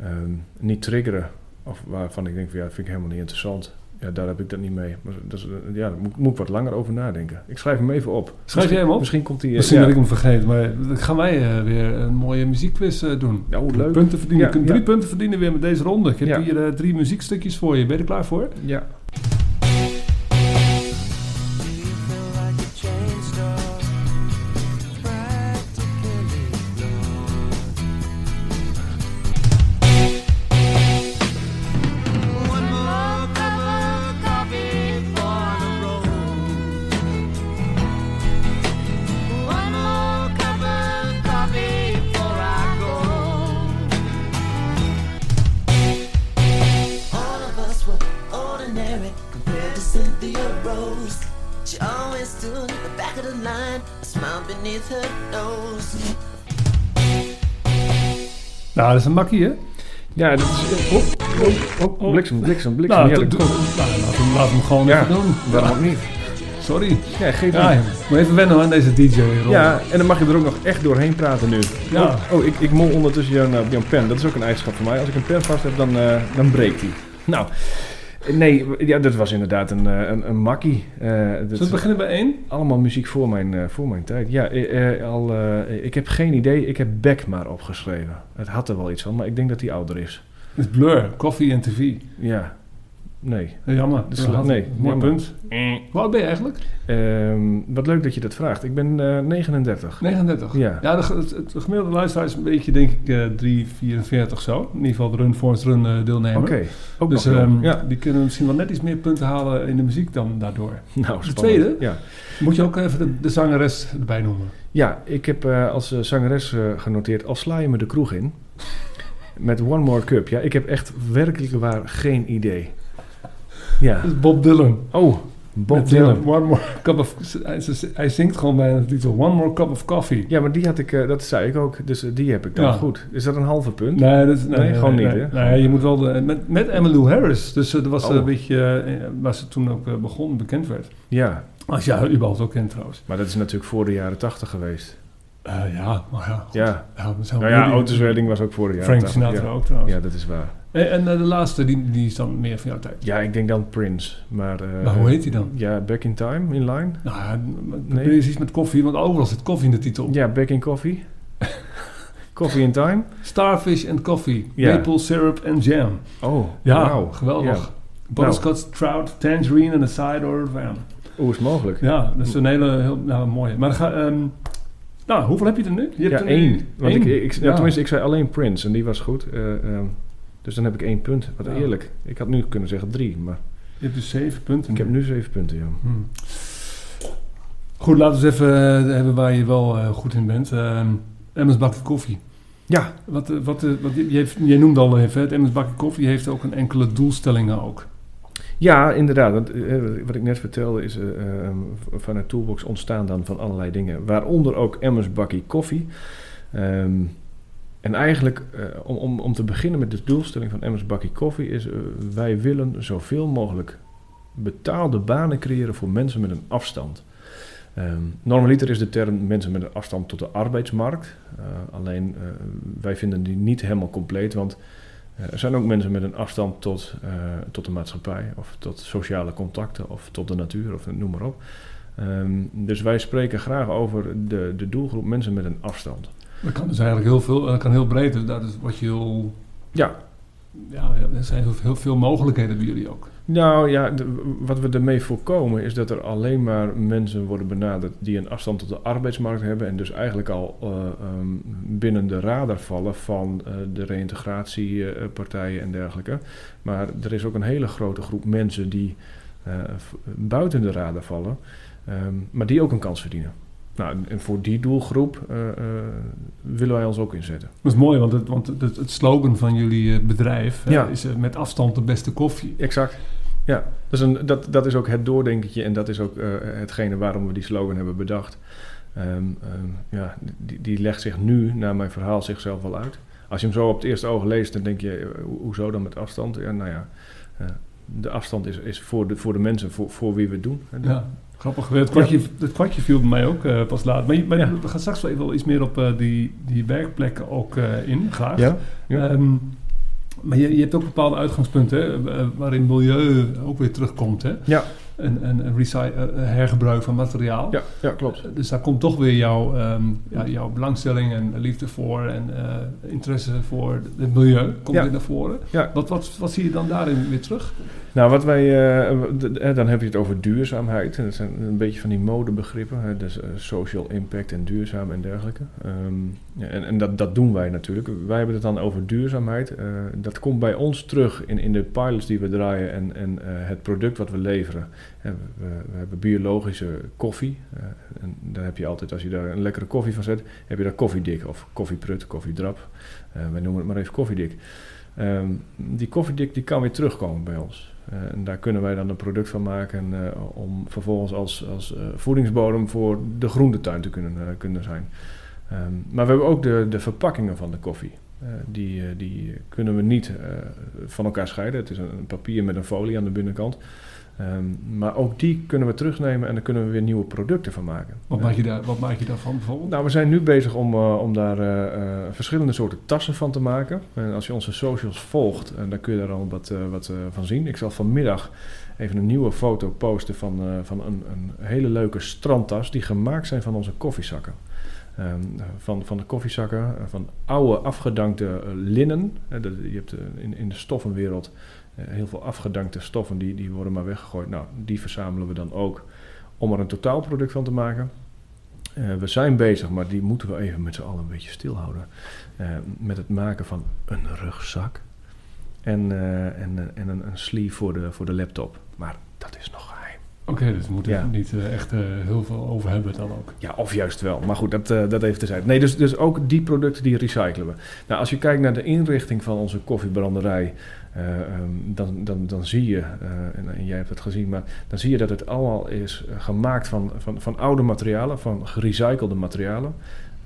ehm, niet triggeren. Of waarvan ik denk, van, ja, dat vind ik helemaal niet interessant. Ja, daar heb ik dat niet mee. Maar dat is, eh, ja, daar moet, moet ik wat langer over nadenken. Ik schrijf hem even op. Schrijf jij hem op? Misschien komt hij... Misschien ja. dat ik hem vergeet, maar dan gaan wij weer een mooie muziekquiz doen. Ja, hoe leuk. Punten verdienen. Ja, je kunt ja. drie punten verdienen weer met deze ronde. Ik heb hier drie muziekstukjes voor je. Ben je er klaar voor? Ja. Dat is een makkie, hè? Ja, dat is... Oh, oh, oh, bliksem, bliksem, bliksem. Nou, komt. nou, laat, hem, gewoon Ja, even doen. waarom ook niet? Sorry. Ja, geef Ja, moet even wennen aan deze DJ-rol. Ja, en dan mag je er ook nog echt doorheen praten nu. Ja. Oh, oh, ik, ik mol ondertussen jouw, uh, jouw pen. Dat is ook een eigenschap van mij. Als ik een pen vast heb, dan, eh, dan breekt die. Nou, nee, ja, dat was inderdaad een, eh, een, een makkie. Dat Zullen we beginnen bij één? allemaal muziek voor mijn, eh, voor mijn tijd. Ja, eh, al, eh, ik heb geen idee. Ik heb Beck maar opgeschreven. Het had er wel iets van, maar ik denk dat hij ouder is. Het is Blur, Coffee en TV. Ja, nee. Eh, Jammer. Dus Dat nee, Mooi jammer. punt. Hoe oud ben je eigenlijk? Ehm, wat leuk dat je dat vraagt. Ik ben eh, 39. 39. Ja. Ja, de, het, het gemiddelde luisteraar is een beetje, denk ik, eh 3, 44 zo. In ieder geval de Run Forest Run eh, deelnemer. Oké, ook Dus nog wel. ehm, ja. die kunnen misschien wel net iets meer punten halen in de muziek dan daardoor. Nou, spannend. tweede? Ja. Moet je ook even de, de zangeres erbij noemen. Ja, ik heb eh, als eh, zangeres eh, genoteerd, al sla je me de kroeg in, met One More Cup. Ja, ik heb echt werkelijk waar geen idee. Ja. Dat is Bob Dylan. Oh, Bob Met, Dylan. one more cup of, hij, zingt gewoon bij de titel One More Cup of Coffee. Ja, maar die had ik, eh, dat zei ik ook, dus eh, die heb ik dan Ja. goed. Is dat een halve punt? Nee, dat is, nee, Nee, gewoon nee, niet, nee. hè? Nee, je moet wel de, met, met Emmylou Harris. Dus eh, dat was Oh. een beetje waar ze toen ook begon, bekend werd. Ja, Als je haar überhaupt ook kent trouwens. maar dat is natuurlijk voor de jaren tachtig geweest. Eh, ja, maar ja. goed. Ja, ja nou ja, was ook voor de jaren Frank 80. Sinatra ja. ook trouwens. Ja, dat is waar. En, en eh, de laatste, die, die is dan meer van jouw tijd. Ja, ik denk dan Prince. Maar, eh, Maar hoe heet die dan? Ja, Back in Time, in line. Nou, ja, Nee. iets met koffie, want overal zit koffie in de titel. Ja, Back in Coffee. Coffee in Time. Starfish and coffee, Ja. maple syrup and jam. Oh, Ja, geweldig. Ja. Butterscotch, trout, tangerine en een cider van. Hoe is mogelijk? Ja, dat is een hele heel, nou, mooie. Maar ga, ehm, nou, hoeveel heb je er nu? Je Ja, hebt er nu één. Want één? Ik, ik, ja, Ja. Tenminste, ik zei alleen Prince en die was goed. Eh, ehm, dus dan heb ik één punt. Wat Ja. eerlijk. Ik had nu kunnen zeggen drie, maar Je hebt dus zeven punten. ik heb nu zeven punten, ja. Hmm. Goed, laten we eens even eh, hebben waar je wel eh, goed in bent. Ehm Emmers bakje koffie. Ja, Wat, eh, wat, wat, je, je heeft, jij noemde al even, hè, het Emmers bakje koffie heeft ook een enkele doelstellingen ook. ja inderdaad. Want, wat ik net vertelde is eh, ehm, vanuit Toolbox ontstaan dan van allerlei dingen. Waaronder ook Emmers bakkie koffie. Ehm, en eigenlijk, eh, om, om, om te beginnen met de doelstelling van Emmers bakkie koffie... is eh, wij willen zoveel mogelijk betaalde banen creëren voor mensen met een afstand. Ehm, normaliter is de term mensen met een afstand tot de arbeidsmarkt. Eh, alleen wij vinden die niet helemaal compleet, want er zijn ook mensen met een afstand tot, tot de maatschappij, of tot sociale contacten, of tot de natuur, of noem maar op. Ehm, dus wij spreken graag over de, de doelgroep mensen met een afstand. Dat kan dus eigenlijk heel veel, dat kan heel breed. Dus dat is wat je heel, Ja, ja, er zijn heel, veel mogelijkheden bij jullie ook. Nou ja, de- wat we ermee voorkomen is dat er alleen maar mensen worden benaderd die een afstand tot de arbeidsmarkt hebben en dus eigenlijk al eh, ehm, binnen de radar vallen van eh, de reïntegratiepartijen en dergelijke. Maar er is ook een hele grote groep mensen die eh, buiten de radar vallen, ehm, maar die ook een kans verdienen. Nou, en- voor die doelgroep eh, eh, willen wij ons ook inzetten. Dat is mooi, want het, want het, het slogan van jullie eh, bedrijf hè, is met afstand de beste koffie. Exact. Ja, dat is, een, dat, dat is ook het doordenkertje en dat is ook hetgene waarom we die slogan hebben bedacht. Ehm, ehm, ja, die, die legt zich nu, naar mijn verhaal, zichzelf wel uit. Als je hem zo op het eerste oog leest, dan denk je, ho- hoezo dan met afstand? Ja, nou ja, de afstand is, is voor, de, voor de mensen, voor, voor wie we het doen. Ja, grappig. Het kwartje, het kwartje viel bij mij ook eh, pas laat. Maar, je- maar Ja. we gaan straks wel even wel iets meer op eh, die, die werkplekken ook eh, in, graag. Ja? Ja. Ehm, maar je, je hebt ook bepaalde uitgangspunten hè, waarin milieu ook weer terugkomt. Hè? Ja. En, en, en recy- eh, hergebruik van materiaal. ja, ja, klopt. Dus daar komt toch weer jouw, ehm, ja, jouw belangstelling en liefde voor en eh, interesse voor het milieu komt Ja. weer naar voren. Ja. Wat, wat, wat zie je dan daarin weer terug? Nou, wat wij, eh, d- eh, dan heb je het over duurzaamheid. Dat zijn een beetje van die modebegrippen. Hè, dus eh, social impact en duurzaam en dergelijke. Ehm, en en dat, dat doen wij natuurlijk. Wij hebben het dan over duurzaamheid. Eh, dat komt bij ons terug in, in de pilots die we draaien en, en eh, het product wat we leveren. We, we hebben biologische koffie. eh, en daar heb je altijd, als je daar een lekkere koffie van zet, heb je daar koffiedik of koffieprut, koffiedrap. Eh wij noemen het maar even koffiedik. Ehm, die koffiedik die kan weer terugkomen bij ons. Eh, en daar kunnen wij dan een product van maken eh, om vervolgens als, als eh, voedingsbodem voor de groentetuin te kunnen, kunnen zijn. Ehm, maar we hebben ook de, de verpakkingen van de koffie. Die, die kunnen we niet van elkaar scheiden. Het is een papier met een folie aan de binnenkant. Ehm, maar ook die kunnen we terugnemen en daar kunnen we weer nieuwe producten van maken. Wat, maak, je daar, wat maak je daarvan bijvoorbeeld? nou, we zijn nu bezig om, eh, om daar eh, eh, verschillende soorten tassen van te maken. En als je onze socials volgt, dan kun je daar al wat, wat van zien. Ik zal vanmiddag even een nieuwe foto posten van, van een, een hele leuke strandtas die gemaakt zijn van onze koffiezakken. Ehm, van, van de koffiezakken, van oude afgedankte linnen. Je hebt in, in de stoffenwereld heel veel afgedankte stoffen die, die worden maar weggegooid. Nou, die verzamelen we dan ook om er een totaalproduct van te maken. Eh, we zijn bezig, maar die moeten we even met z'n allen een beetje stilhouden. eh, met het maken van een rugzak. En, eh, en, eh, en een, een sleeve voor de, voor de laptop. Maar dat is nog geheim. Oké, dus we moeten Ja. niet eh, echt eh, heel veel over hebben dan ook. Ja, of juist wel. Maar goed, dat, eh, dat even terzijde. Nee, dus, dus ook die producten die recyclen we. Nou, als je kijkt naar de inrichting van onze koffiebranderij... eh, ehm, dan, dan, dan zie je, eh, en, en jij hebt het gezien... maar dan zie je dat het allemaal is gemaakt van, van, van oude materialen... van gerecyclede materialen.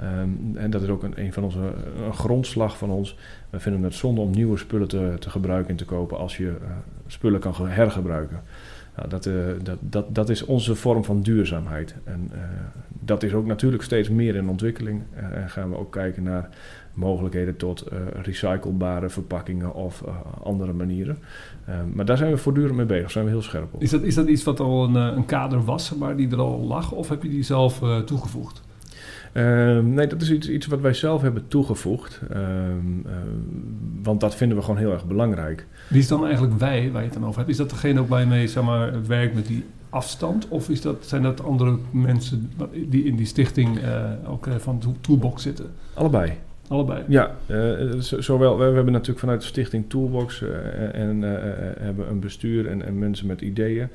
Ehm, en dat is ook een, een van onze een grondslag van ons. We vinden het zonde om nieuwe spullen te, te gebruiken en te kopen... als je eh, spullen kan ge- hergebruiken. Nou, dat, dat, dat, dat is onze vorm van duurzaamheid. En dat is ook natuurlijk steeds meer in ontwikkeling. En gaan we ook kijken naar mogelijkheden tot eh, recyclebare verpakkingen of eh, andere manieren. Eh, maar daar zijn we voortdurend mee bezig, daar zijn we heel scherp op. Is dat, is dat iets wat al een, eh, een kader was, maar die er al lag? Of heb je die zelf toegevoegd? Ehm, nee, dat is iets, iets wat wij zelf hebben toegevoegd. Ehm, ehm, want dat vinden we gewoon heel erg belangrijk. Wie is dan eigenlijk wij, waar je het dan over hebt? Is dat degene ook je mee zeg maar, werkt met die afstand? Of is dat, zijn dat andere mensen die in die stichting ook van Tool- Toolbox zitten? Allebei. Allebei. Ja, eh, zo- zowel, we, hebben natuurlijk vanuit de stichting Toolbox eh, en eh, hebben een bestuur en, en mensen met ideeën.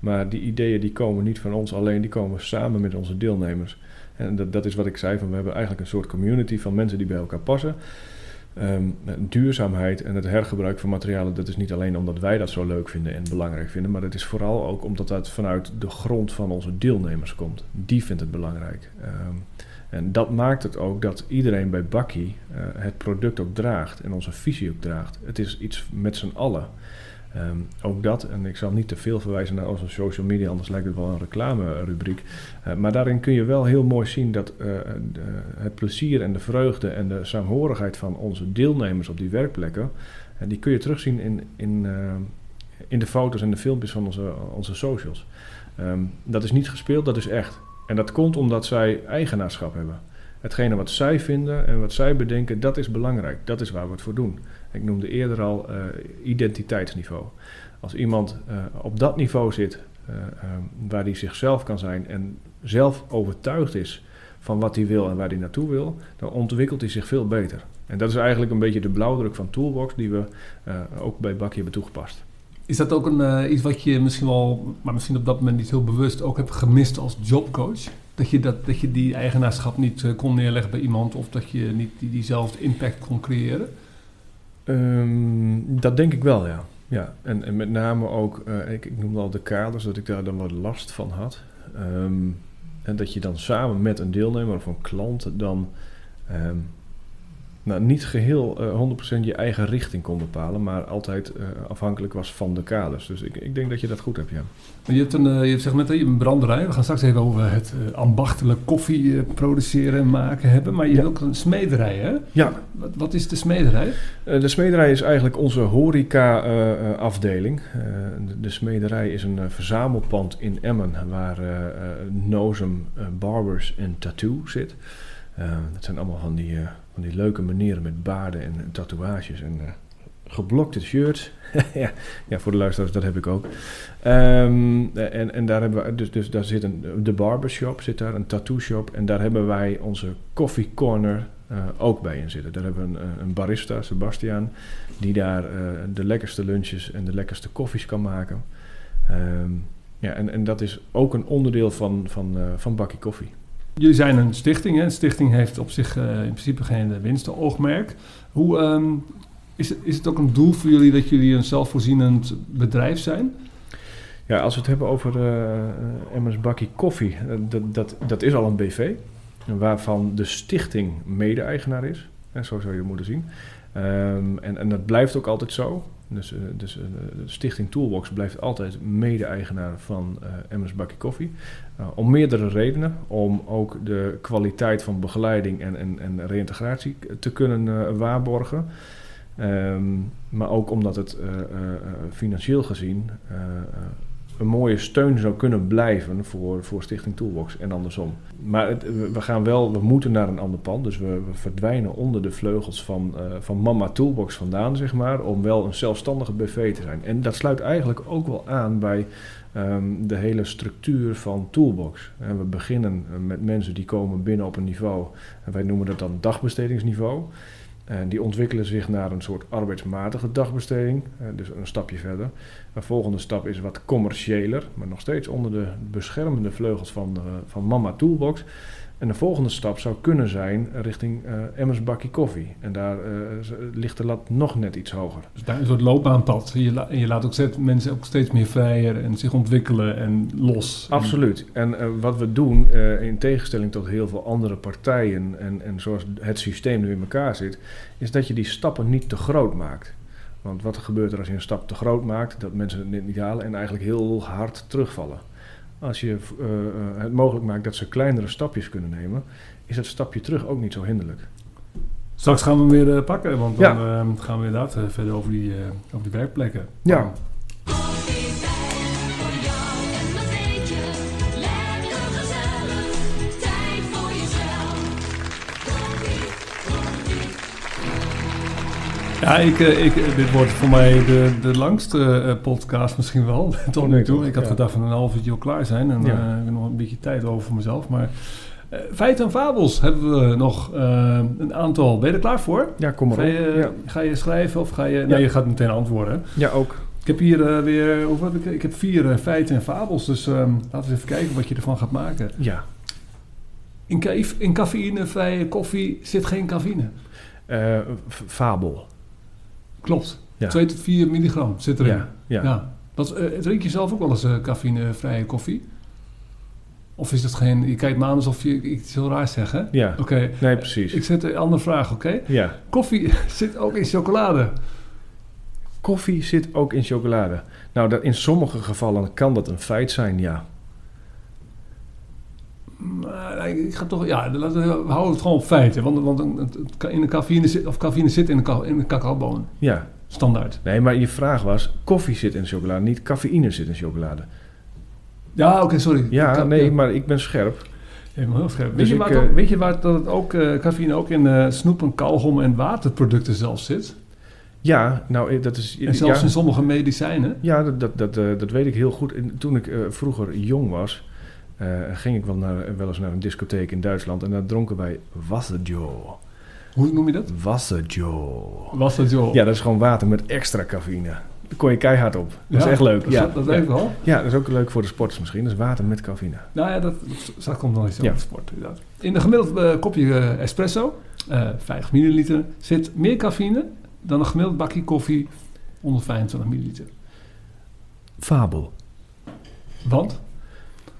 Maar die ideeën die komen niet van ons alleen, die komen samen met onze deelnemers. En dat, dat is wat ik zei, van we hebben eigenlijk een soort community van mensen die bij elkaar passen. Ehm, duurzaamheid en het hergebruik van materialen, dat is niet alleen omdat wij dat zo leuk vinden en belangrijk vinden, maar dat is vooral ook omdat dat vanuit de grond van onze deelnemers komt. Die vindt het belangrijk. Ehm, en dat maakt het ook dat iedereen bij Bakkie eh, het product ook draagt en onze visie ook draagt. Het is iets met z'n allen. Ehm, ook dat, en ik zal niet te veel verwijzen naar onze social media, anders lijkt het wel een reclame-rubriek. Eh, maar daarin kun je wel heel mooi zien dat eh, het plezier en de vreugde en de saamhorigheid van onze deelnemers op die werkplekken, eh, die kun je terugzien in, in, in de foto's en de filmpjes van onze, onze socials. Ehm, dat is niet gespeeld, dat is echt. En dat komt omdat zij eigenaarschap hebben. hetgene wat zij vinden en wat zij bedenken, dat is belangrijk. Dat is waar we het voor doen. Ik noemde eerder al eh, identiteitsniveau. Als iemand eh, op dat niveau zit, eh, waar hij zichzelf kan zijn en zelf overtuigd is van wat hij wil en waar hij naartoe wil, dan ontwikkelt hij zich veel beter. En dat is eigenlijk een beetje de blauwdruk van Toolbox die we ook bij Bakkie hebben toegepast. Is dat ook een, eh, iets wat je misschien wel, maar misschien op dat moment niet heel bewust ook hebt gemist als jobcoach? Dat je, dat, dat je die eigenaarschap niet eh, kon neerleggen bij iemand of dat je niet die, diezelfde impact kon creëren? Ehm, dat denk ik wel, ja. ja. En, en met name ook, eh, ik, ik noemde al de kaders, dat ik daar dan wat last van had. Ehm, en dat je dan samen met een deelnemer of een klant dan ehm, nou, niet geheel eh 100% je eigen richting kon bepalen, maar altijd eh, afhankelijk was van de kaders. Dus ik, ik denk dat je dat goed hebt, ja. Je hebt een, eh, je hebt zeg hebt een branderij. We gaan straks even over het eh, ambachtelijk koffie eh, produceren en maken hebben. Maar je Ja. hebt ook een smederij, hè? Ja, Wat, wat is de smederij? Eh, De smederij is eigenlijk onze horeca-afdeling. de, de smederij is een eh, verzamelpand in Emmen waar eh eh, Nozem eh, Barbers en Tattoo zit. Eh, dat zijn allemaal van die, eh, die leuke manieren met baarden en, tatoeages en eh, geblokte shirts. ja, ja, voor de luisteraars, dat heb ik ook. Ehm, en, en daar hebben we, dus, dus daar zit een, de barbershop, zit daar, een tattoo shop. En daar hebben wij onze coffee corner eh, ook bij in zitten. Daar hebben we een, een barista, Sebastian, die daar eh, de lekkerste lunches en de lekkerste koffies kan maken. Ehm, ja, en, en dat is ook een onderdeel van, van, eh, van Bakkie Koffie. Jullie zijn een stichting. Hè? Een stichting heeft op zich eh, in principe geen winstoogmerk. Hoe, ehm, is, is het ook een doel voor jullie dat jullie een zelfvoorzienend bedrijf zijn? Ja, als we het hebben over eh Emmers Bakkie Koffie, eh, dat, dat, dat is al een BV, waarvan de stichting mede-eigenaar is. En zo zou je moeten zien. Ehm, en, en dat blijft ook altijd zo. Dus, eh, dus eh, de stichting Toolbox blijft altijd mede-eigenaar van eh Emmers Bakkie Koffie. Om meerdere redenen. Om ook de kwaliteit van begeleiding en, en, en reïntegratie te kunnen waarborgen. Ehm, maar ook omdat het financieel gezien een mooie steun zou kunnen blijven voor, voor Stichting Toolbox en andersom. Maar we gaan wel, we moeten naar een ander pand. Dus we, verdwijnen onder de vleugels van, eh, van Mama Toolbox vandaan, zeg maar. Om wel een zelfstandige BV te zijn. En dat sluit eigenlijk ook wel aan bij ehm, de hele structuur van Toolbox. En we beginnen eh, met mensen die komen binnen op een niveau. En wij noemen dat dan dagbestedingsniveau. En die ontwikkelen zich naar een soort arbeidsmatige dagbesteding, eh, dus een stapje verder. Een volgende stap is wat commerciëler, maar nog steeds onder de beschermende vleugels van, eh, van Mama Toolbox. En de volgende stap zou kunnen zijn richting eh Emmers Bakkie Koffie. En daar eh, ligt de lat nog net iets hoger. Dus daar is een soort loopbaanpad. Je, la- je laat ook mensen ook steeds meer vrijer en zich ontwikkelen en los. Absoluut. En wat we doen, in tegenstelling tot heel veel andere partijen en, en zoals het systeem nu in elkaar zit, is dat je die stappen niet te groot maakt. Want wat gebeurt er als je een stap te groot maakt? Dat mensen het niet halen en eigenlijk heel hard terugvallen. Als je eh, eh, het mogelijk maakt dat ze kleinere stapjes kunnen nemen, is het stapje terug ook niet zo hinderlijk. Straks gaan we hem weer eh, pakken, want dan Ja. gaan we inderdaad verder over die, over die werkplekken. Ja. Ja, ik, eh, ik, eh, dit wordt voor mij de, de langste eh, podcast misschien wel, tot nu toe. Ik had gedacht van een half uurtje al klaar zijn en Ja. ik heb nog een beetje tijd over voor mezelf. Maar feiten en fabels hebben we nog een aantal. Ben je er klaar voor? Ja, kom maar Ga je, Ja. ga je schrijven of ga je... Nee, je gaat meteen antwoorden. ja, ook. Ik heb hier weer... Hoeveel heb ik? Ik heb vier feiten en fabels. Dus ehm, laten we even kijken wat je ervan gaat maken. Ja. In, in cafeïnevrije koffie zit geen cafeïne. Fabel. Klopt. Ja. 2 tot 4 milligram zit erin. Ja, ja. Ja. Wat, eh, drink je zelf ook wel eens eh, cafeïnevrije koffie? Of is dat geen... Je kijkt me aan alsof je iets heel raars zegt, hè? Ja. Oké. Nee, precies. Ik zet een andere vraag, oké? Ja. Koffie zit ook in chocolade. Koffie zit ook in chocolade. Nou, dat, in sommige gevallen kan dat een feit zijn, ja. Maar nee, ik ga toch... Ja, laten we, houden het gewoon op feiten. Want, want in de cafeïne zit, of cafeïne zit in de, in de cacaoboon. Ja. Standaard. Nee, maar je vraag was, koffie zit in chocolade, niet cafeïne zit in chocolade. Ja, oké, sorry. Ja, Ka- nee, maar ik ben scherp. Helemaal heel scherp. Weet, Dus je, ik, waar het ook- eh, weet je waar dat het ook, eh cafeïne ook in eh snoep en kauwgom en waterproducten zelfs zit? Ja, nou, eh, dat is... En zelfs ja, in sommige medicijnen? Ja, dat, dat, dat, eh, dat weet ik heel goed. En toen ik eh, vroeger jong was, eh, ging ik wel, naar, wel eens naar een discotheek in Duitsland. En daar dronken wij Wasserjo. Hoe noem je dat? Wasserjo. Was dat joh? Ja, dat is gewoon water met extra cafeïne. Daar kon je keihard op. Dat Ja, is echt leuk. Dat, ja, dat weet ik wel. ja, dat is ook leuk voor de sporters misschien. Dat is water met cafeïne. Nou ja, dat, dat komt nog iets Ja. over sport. Inderdaad. In een gemiddeld eh, kopje eh, espresso, eh 50 milliliter, zit meer cafeïne dan een gemiddeld bakje koffie onder 25 milliliter. Fabel. Want?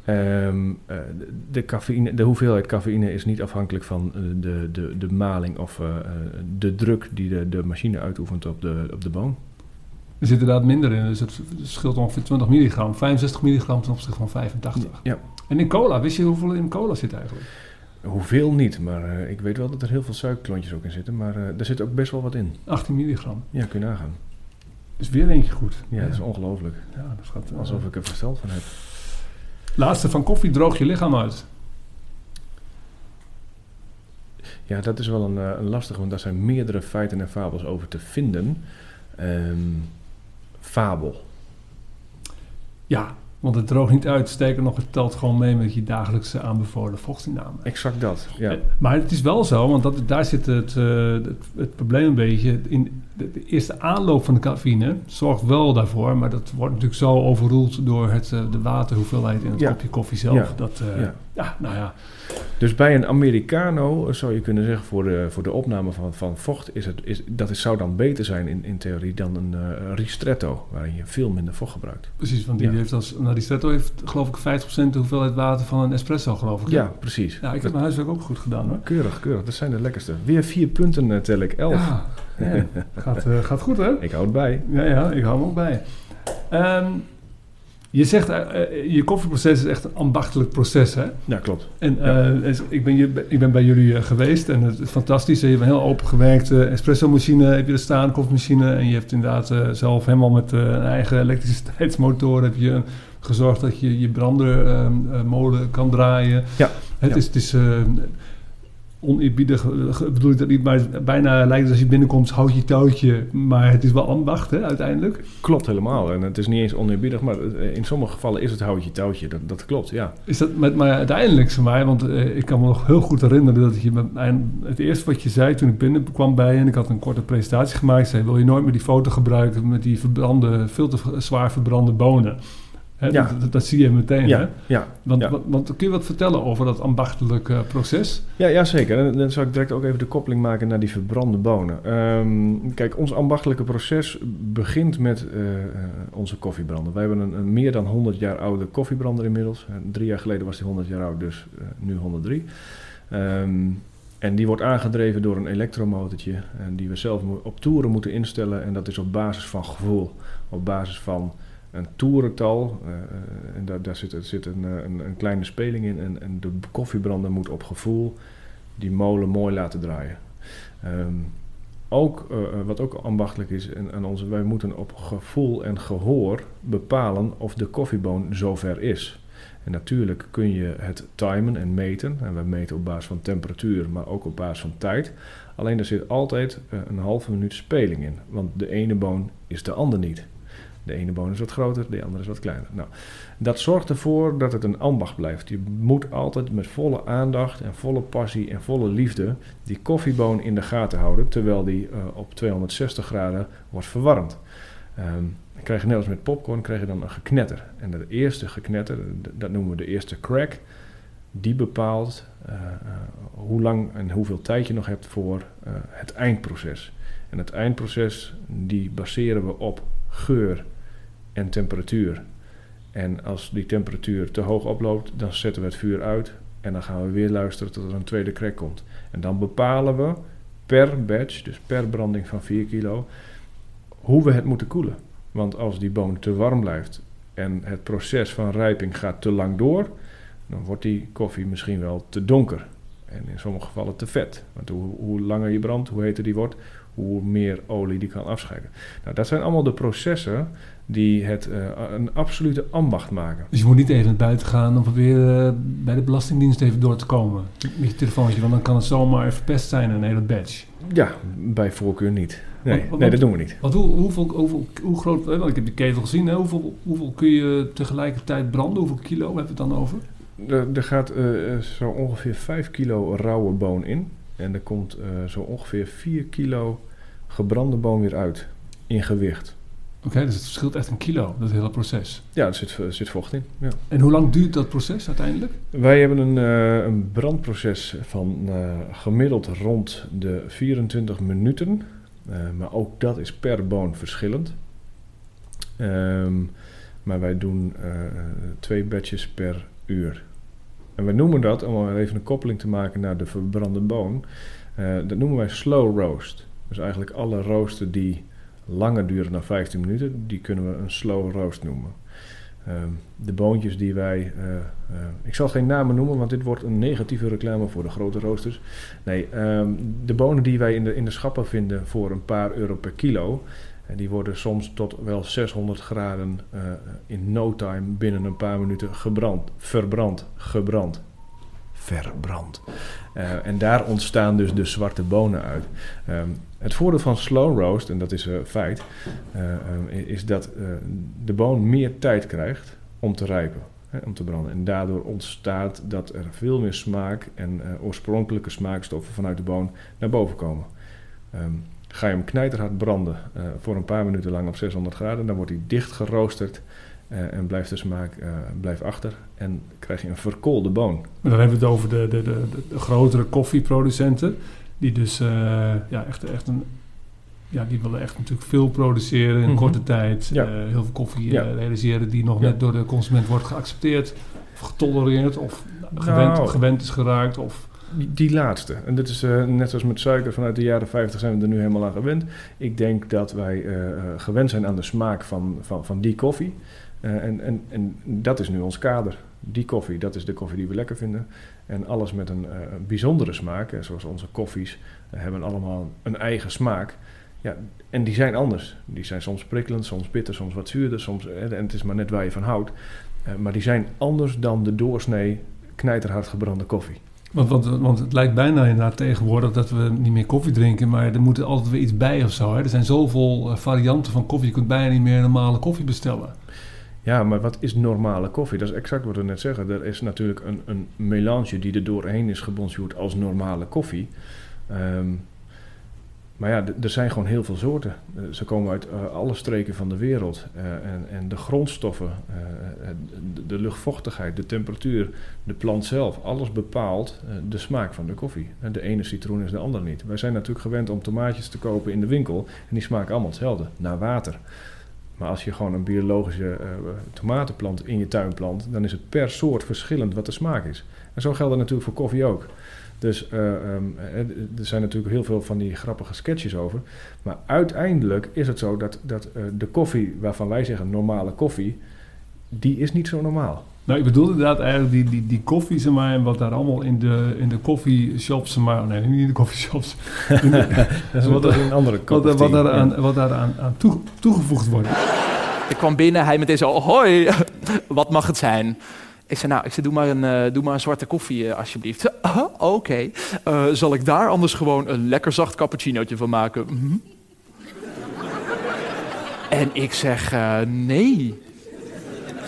Ehm, eh, de- cafeïne, de hoeveelheid cafeïne is niet afhankelijk van eh, de, de, de maling of eh, de druk die de, de machine uitoefent op de, op de boom. Er zit inderdaad minder in, dus het scheelt ongeveer 20 milligram. 65 milligram ten opzichte van 85. Ja. En in cola, wist je hoeveel in cola zit eigenlijk? Hoeveel niet, maar ik weet wel dat er heel veel suikerklontjes ook in zitten. Maar er zit ook best wel wat in. 18 milligram. Ja, kun je nagaan. Dus weer eentje goed. Ja, dat is ongelooflijk. Ja, dat gaat, Alsof ik er versteld van heb. Laatste van koffie, droog je lichaam uit. Ja, dat is wel een, eh, een lastige, want daar zijn meerdere feiten en fabels over te vinden. Ehm, fabel. Ja, want het droogt niet uit. Sterker nog, het telt gewoon mee met je dagelijkse aanbevolen vochtinname. Exact dat. Ja. Eh, Maar het is wel zo, want dat, daar zit het, eh, het, het probleem een beetje. In de, de eerste aanloop van de cafeïne zorgt wel daarvoor, maar dat wordt natuurlijk zo overroeld door het, eh, de waterhoeveelheid in het Ja. kopje koffie zelf. Ja. Dat, eh, Ja. Ja. nou ja. Dus bij een Americano eh, zou je kunnen zeggen voor de, voor de opname van, van vocht, is het, is, dat is, zou dan beter zijn in, in theorie dan een eh, ristretto, waarin je veel minder vocht gebruikt. Precies, want die Ja. heeft als, nou, die Stretto heeft geloof ik 50% de hoeveelheid water van een espresso, geloof ik. Ja, precies. Ja, ik heb mijn huiswerk ook goed gedaan hoor. Keurig, keurig. Dat zijn de lekkerste. Weer vier punten eh, tel ik. Elf. Ja. Gaat, gaat goed hè? Ik hou het bij. Ja, ja, ik hou hem ook bij. Ehm, je zegt, eh, eh, je koffieproces is echt een ambachtelijk proces, hè? Ja, klopt. En Ja. eh, ik, ben, je- ik ben bij jullie geweest en het is fantastisch. Je hebt een heel open gewerkte espresso-machine heb je er staan, koffiemachine. En je hebt inderdaad zelf helemaal met een eigen elektriciteitsmotor heb je gezorgd dat je je brandermolen kan draaien. Ja. Het Ja. is, het is oneerbiedig, eh, bedoel ik dat niet, maar bijna lijkt het als je binnenkomt, houd je touwtje. Maar het is wel ambacht, hè, uiteindelijk. Klopt helemaal. En het is niet eens oneerbiedig, maar eh, in sommige gevallen is het houtje touwtje. Dat, dat klopt, ja. Is dat met, maar uiteindelijk, maar, want eh, ik kan me nog heel goed herinneren dat je met het eerste wat je zei toen ik binnenkwam bij je en ik had een korte presentatie gemaakt, zei: Wil je nooit meer die foto gebruiken met die verbrande, veel te zwaar verbrande bonen? Hè, Ja. dat, zie je meteen. Hè? Ja. Want, ja. want, want kun je wat vertellen over dat ambachtelijke proces? Ja, ja, zeker. En dan zou ik direct ook even de koppeling maken naar die verbrande bonen. Ehm, kijk, ons ambachtelijke proces begint met eh, eh, onze koffiebrander. Wij hebben een, een meer dan 100 jaar oude koffiebrander inmiddels. Eh, drie jaar geleden was die 100 jaar oud, dus nu 103. Ehm, en die wordt aangedreven door een elektromotortje. En die we zelf op toeren moeten instellen. En dat is op basis van gevoel. Op basis van een toerental. eh, en daar, daar zit, zit een, eh, een, een kleine speling in. En, en de koffiebrander moet op gevoel die molen mooi laten draaien. Ehm, ook, eh, wat ook ambachtelijk is, en, aan onze, wij moeten op gevoel en gehoor bepalen of de koffieboon zover is. En natuurlijk kun je het timen en meten. En we meten op basis van temperatuur, maar ook op basis van tijd. Alleen er zit altijd een halve minuut speling in. Want de ene boon is de ander niet. De ene boon is wat groter, de andere is wat kleiner. Nou, dat zorgt ervoor dat het een ambacht blijft. Je moet altijd met volle aandacht en volle passie en volle liefde die koffieboon in de gaten houden, terwijl die eh, op 260 graden wordt verwarmd. Dan krijg je net als met popcorn, krijg je dan een geknetter. En dat eerste geknetter, dat noemen we de eerste crack, die bepaalt eh, eh, hoe lang en hoeveel tijd je nog hebt voor het eindproces. En het eindproces, die baseren we op geur en temperatuur. En als die temperatuur te hoog oploopt, dan zetten we het vuur uit en dan gaan we weer luisteren tot er een tweede crack komt. En dan bepalen we per batch, dus per branding van 4 kilo, hoe we het moeten koelen. Want als die boon te warm blijft en het proces van rijping gaat te lang door, dan wordt die koffie misschien wel te donker. En in sommige gevallen te vet. Want hoe, hoe langer je brandt, hoe heter die wordt, hoe meer olie die kan afscheiden. Nou, dat zijn allemaal de processen die het eh, een absolute ambacht maken. Dus je moet niet even naar buiten gaan om proberen eh, bij de Belastingdienst even door te komen. Met je telefoontje, want dan kan het zomaar verpest zijn, een hele badge. Ja, bij voorkeur niet. Nee, nee dat doen we niet. Want hoe, hoeveel, hoeveel, hoe groot, eh, want ik heb de ketel gezien, hè? Hoeveel, hoeveel kun je tegelijkertijd branden? Hoeveel kilo hebben we het dan over? Er, er gaat zo ongeveer 5 kilo rauwe boon in. En er komt zo ongeveer 4 kilo gebrande boon weer uit. In gewicht. Oké, dus het verschilt echt een kilo, dat hele proces. Ja, er zit, er zit vocht in. Ja. En hoe lang duurt dat proces uiteindelijk? Wij hebben een, eh, een brandproces van eh, gemiddeld rond de 24 minuten. Eh, maar ook dat is per boon verschillend. Ehm, maar wij doen twee batches per uur. En wij noemen dat, om even een koppeling te maken naar de verbrande boon, dat noemen wij slow roast. Dus eigenlijk alle roosten die langer duren dan 15 minuten, die kunnen we een slow roast noemen. Ehm, de boontjes die wij. eh, eh, ik zal geen namen noemen, want dit wordt een negatieve reclame voor de grote roosters. Nee, ehm, de bonen die wij in de, in de schappen vinden voor een paar euro per kilo. En die worden soms tot wel 600 graden eh, in no time binnen een paar minuten gebrand, verbrand, gebrand, verbrand. Eh, en daar ontstaan dus de zwarte bonen uit. Ehm, het voordeel van slow roast, en dat is een feit, eh, eh, is dat de boon meer tijd krijgt om te rijpen, hè, om te branden. En daardoor ontstaat dat er veel meer smaak en oorspronkelijke smaakstoffen vanuit de boon naar boven komen. Ehm, ga je hem knijterhard branden voor een paar minuten lang op 600 graden, dan wordt hij dicht geroosterd eh, en blijft de smaak eh, blijft achter en krijg je een verkoolde boon. Maar dan hebben we het over de, de, de, grotere koffieproducenten. Die dus eh, ja, echt, echt een. Ja, die willen echt natuurlijk veel produceren in Mhm. korte tijd. Ja. Heel veel koffie Ja. realiseren die nog Ja. net door de consument wordt geaccepteerd. Of getolereerd. Of gewend, Nou. gewend is geraakt. Of, Die, laatste. En dit is net zoals met suiker vanuit de jaren 50 zijn we er nu helemaal aan gewend. Ik denk dat wij gewend zijn aan de smaak van, van, van die koffie. Eh, en, en, en dat is nu ons kader. Die koffie, dat is de koffie die we lekker vinden. En alles met een eh, bijzondere smaak, zoals onze koffies, eh, hebben allemaal een eigen smaak. Ja, en die zijn anders. Die zijn soms prikkelend, soms bitter, soms wat zuurder. Soms, en het is maar net waar je van houdt. Maar die zijn anders dan de doorsnee knijterhard gebrande koffie. want, want, want het lijkt bijna inderdaad tegenwoordig dat we niet meer koffie drinken. Maar er moet altijd weer iets bij of zo. Hè? Er zijn zoveel varianten van koffie. Je kunt bijna niet meer normale koffie bestellen. Ja, maar wat is normale koffie? Dat is exact wat we net zeggen. Er is natuurlijk een, een melange die er doorheen is gebonjourd als normale koffie. Ehm, maar ja, er zijn gewoon heel veel soorten. Eh, ze komen uit eh, alle streken van de wereld. Eh, en, en de grondstoffen, de, de luchtvochtigheid, de temperatuur, de plant zelf, alles bepaalt de smaak van de koffie. De ene citroen is de andere niet. Wij zijn natuurlijk gewend om tomaatjes te kopen in de winkel en die smaken allemaal hetzelfde, naar water. Maar als je gewoon een biologische eh, tomatenplant in je tuin plant, dan is het per soort verschillend wat de smaak is. En zo geldt dat natuurlijk voor koffie ook. Dus eh, ehm, eh, er zijn natuurlijk heel veel van die grappige sketches over. Maar uiteindelijk is het zo dat, dat de koffie waarvan wij zeggen normale koffie, die is niet zo normaal. Nou, ik bedoel inderdaad eigenlijk die, die, die koffie, zeg maar, en wat daar allemaal in de, in de koffieshops, zeg maar, nee, niet in de koffieshops, in de- Dat is, Wat er- is een andere wat, wat daar aan, wat daar aan, aan toe- toegevoegd wordt. Ik kwam binnen, hij meteen zo, hoi, wat mag het zijn? Ik zei, nou, ik zei, doe maar een, eh, doe maar een zwarte koffie eh, alsjeblieft. "Ah, Oké, Eh, zal ik daar anders gewoon een lekker zacht cappuccinootje van maken? Mhm. En ik zeg, eh, nee.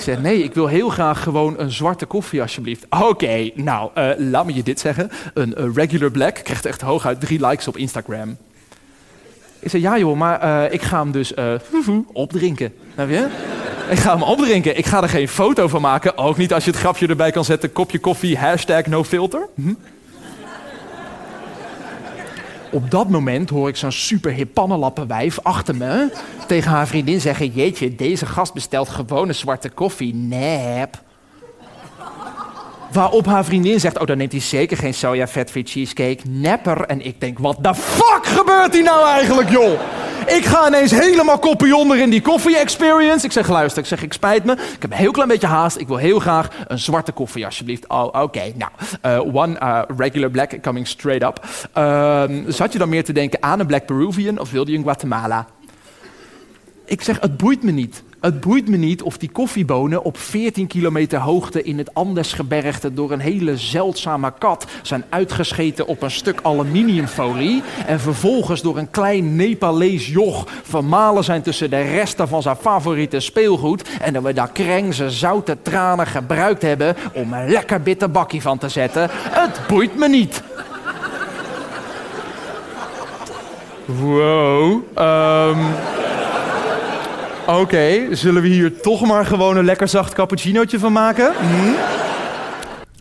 Zeg, nee, ik wil heel graag gewoon een zwarte koffie alsjeblieft. Oké, nou, eh, laat me je dit zeggen. Een eh, regular black krijgt echt hooguit drie likes op Instagram. Ik zei, ja joh, maar eh, ik ga hem dus opdrinken. Snap je? Ik ga hem opdrinken. Ik ga er geen foto van maken. Ook niet als je het grapje erbij kan zetten. Kopje koffie, hashtag no filter. Hm? Op dat moment hoor ik zo'n super pannenlappenwijf achter me tegen haar vriendin zeggen... Jeetje, deze gast bestelt gewone zwarte koffie. Nep. Waarop haar vriendin zegt, oh dan neemt hij zeker geen soja vet cheesecake. Nepper. En ik denk, wat de fuck gebeurt hier nou eigenlijk, joh? Ik ga ineens helemaal koppie onder in die koffie experience. Ik zeg, luister, ik zeg, ik spijt me. Ik heb een heel klein beetje haast. Ik wil heel graag een zwarte koffie, alsjeblieft. Oh, oké. Nou, eh, one eh, regular black coming straight up. Ehm, zat je dan meer te denken aan een black Peruvian of wilde je een Guatemala? Ik zeg, het boeit me niet. Het boeit me niet of die koffiebonen op 14 kilometer hoogte in het Andesgebergte door een hele zeldzame kat zijn uitgescheten op een stuk aluminiumfolie en vervolgens door een klein Nepalees joch vermalen zijn tussen de resten van zijn favoriete speelgoed en dat we daar krengse zoute tranen gebruikt hebben om een lekker bitter bakkie van te zetten. Het boeit me niet. Wow. ehm, Oké, zullen we hier toch maar gewoon een lekker zacht cappuccinootje van maken? Hm?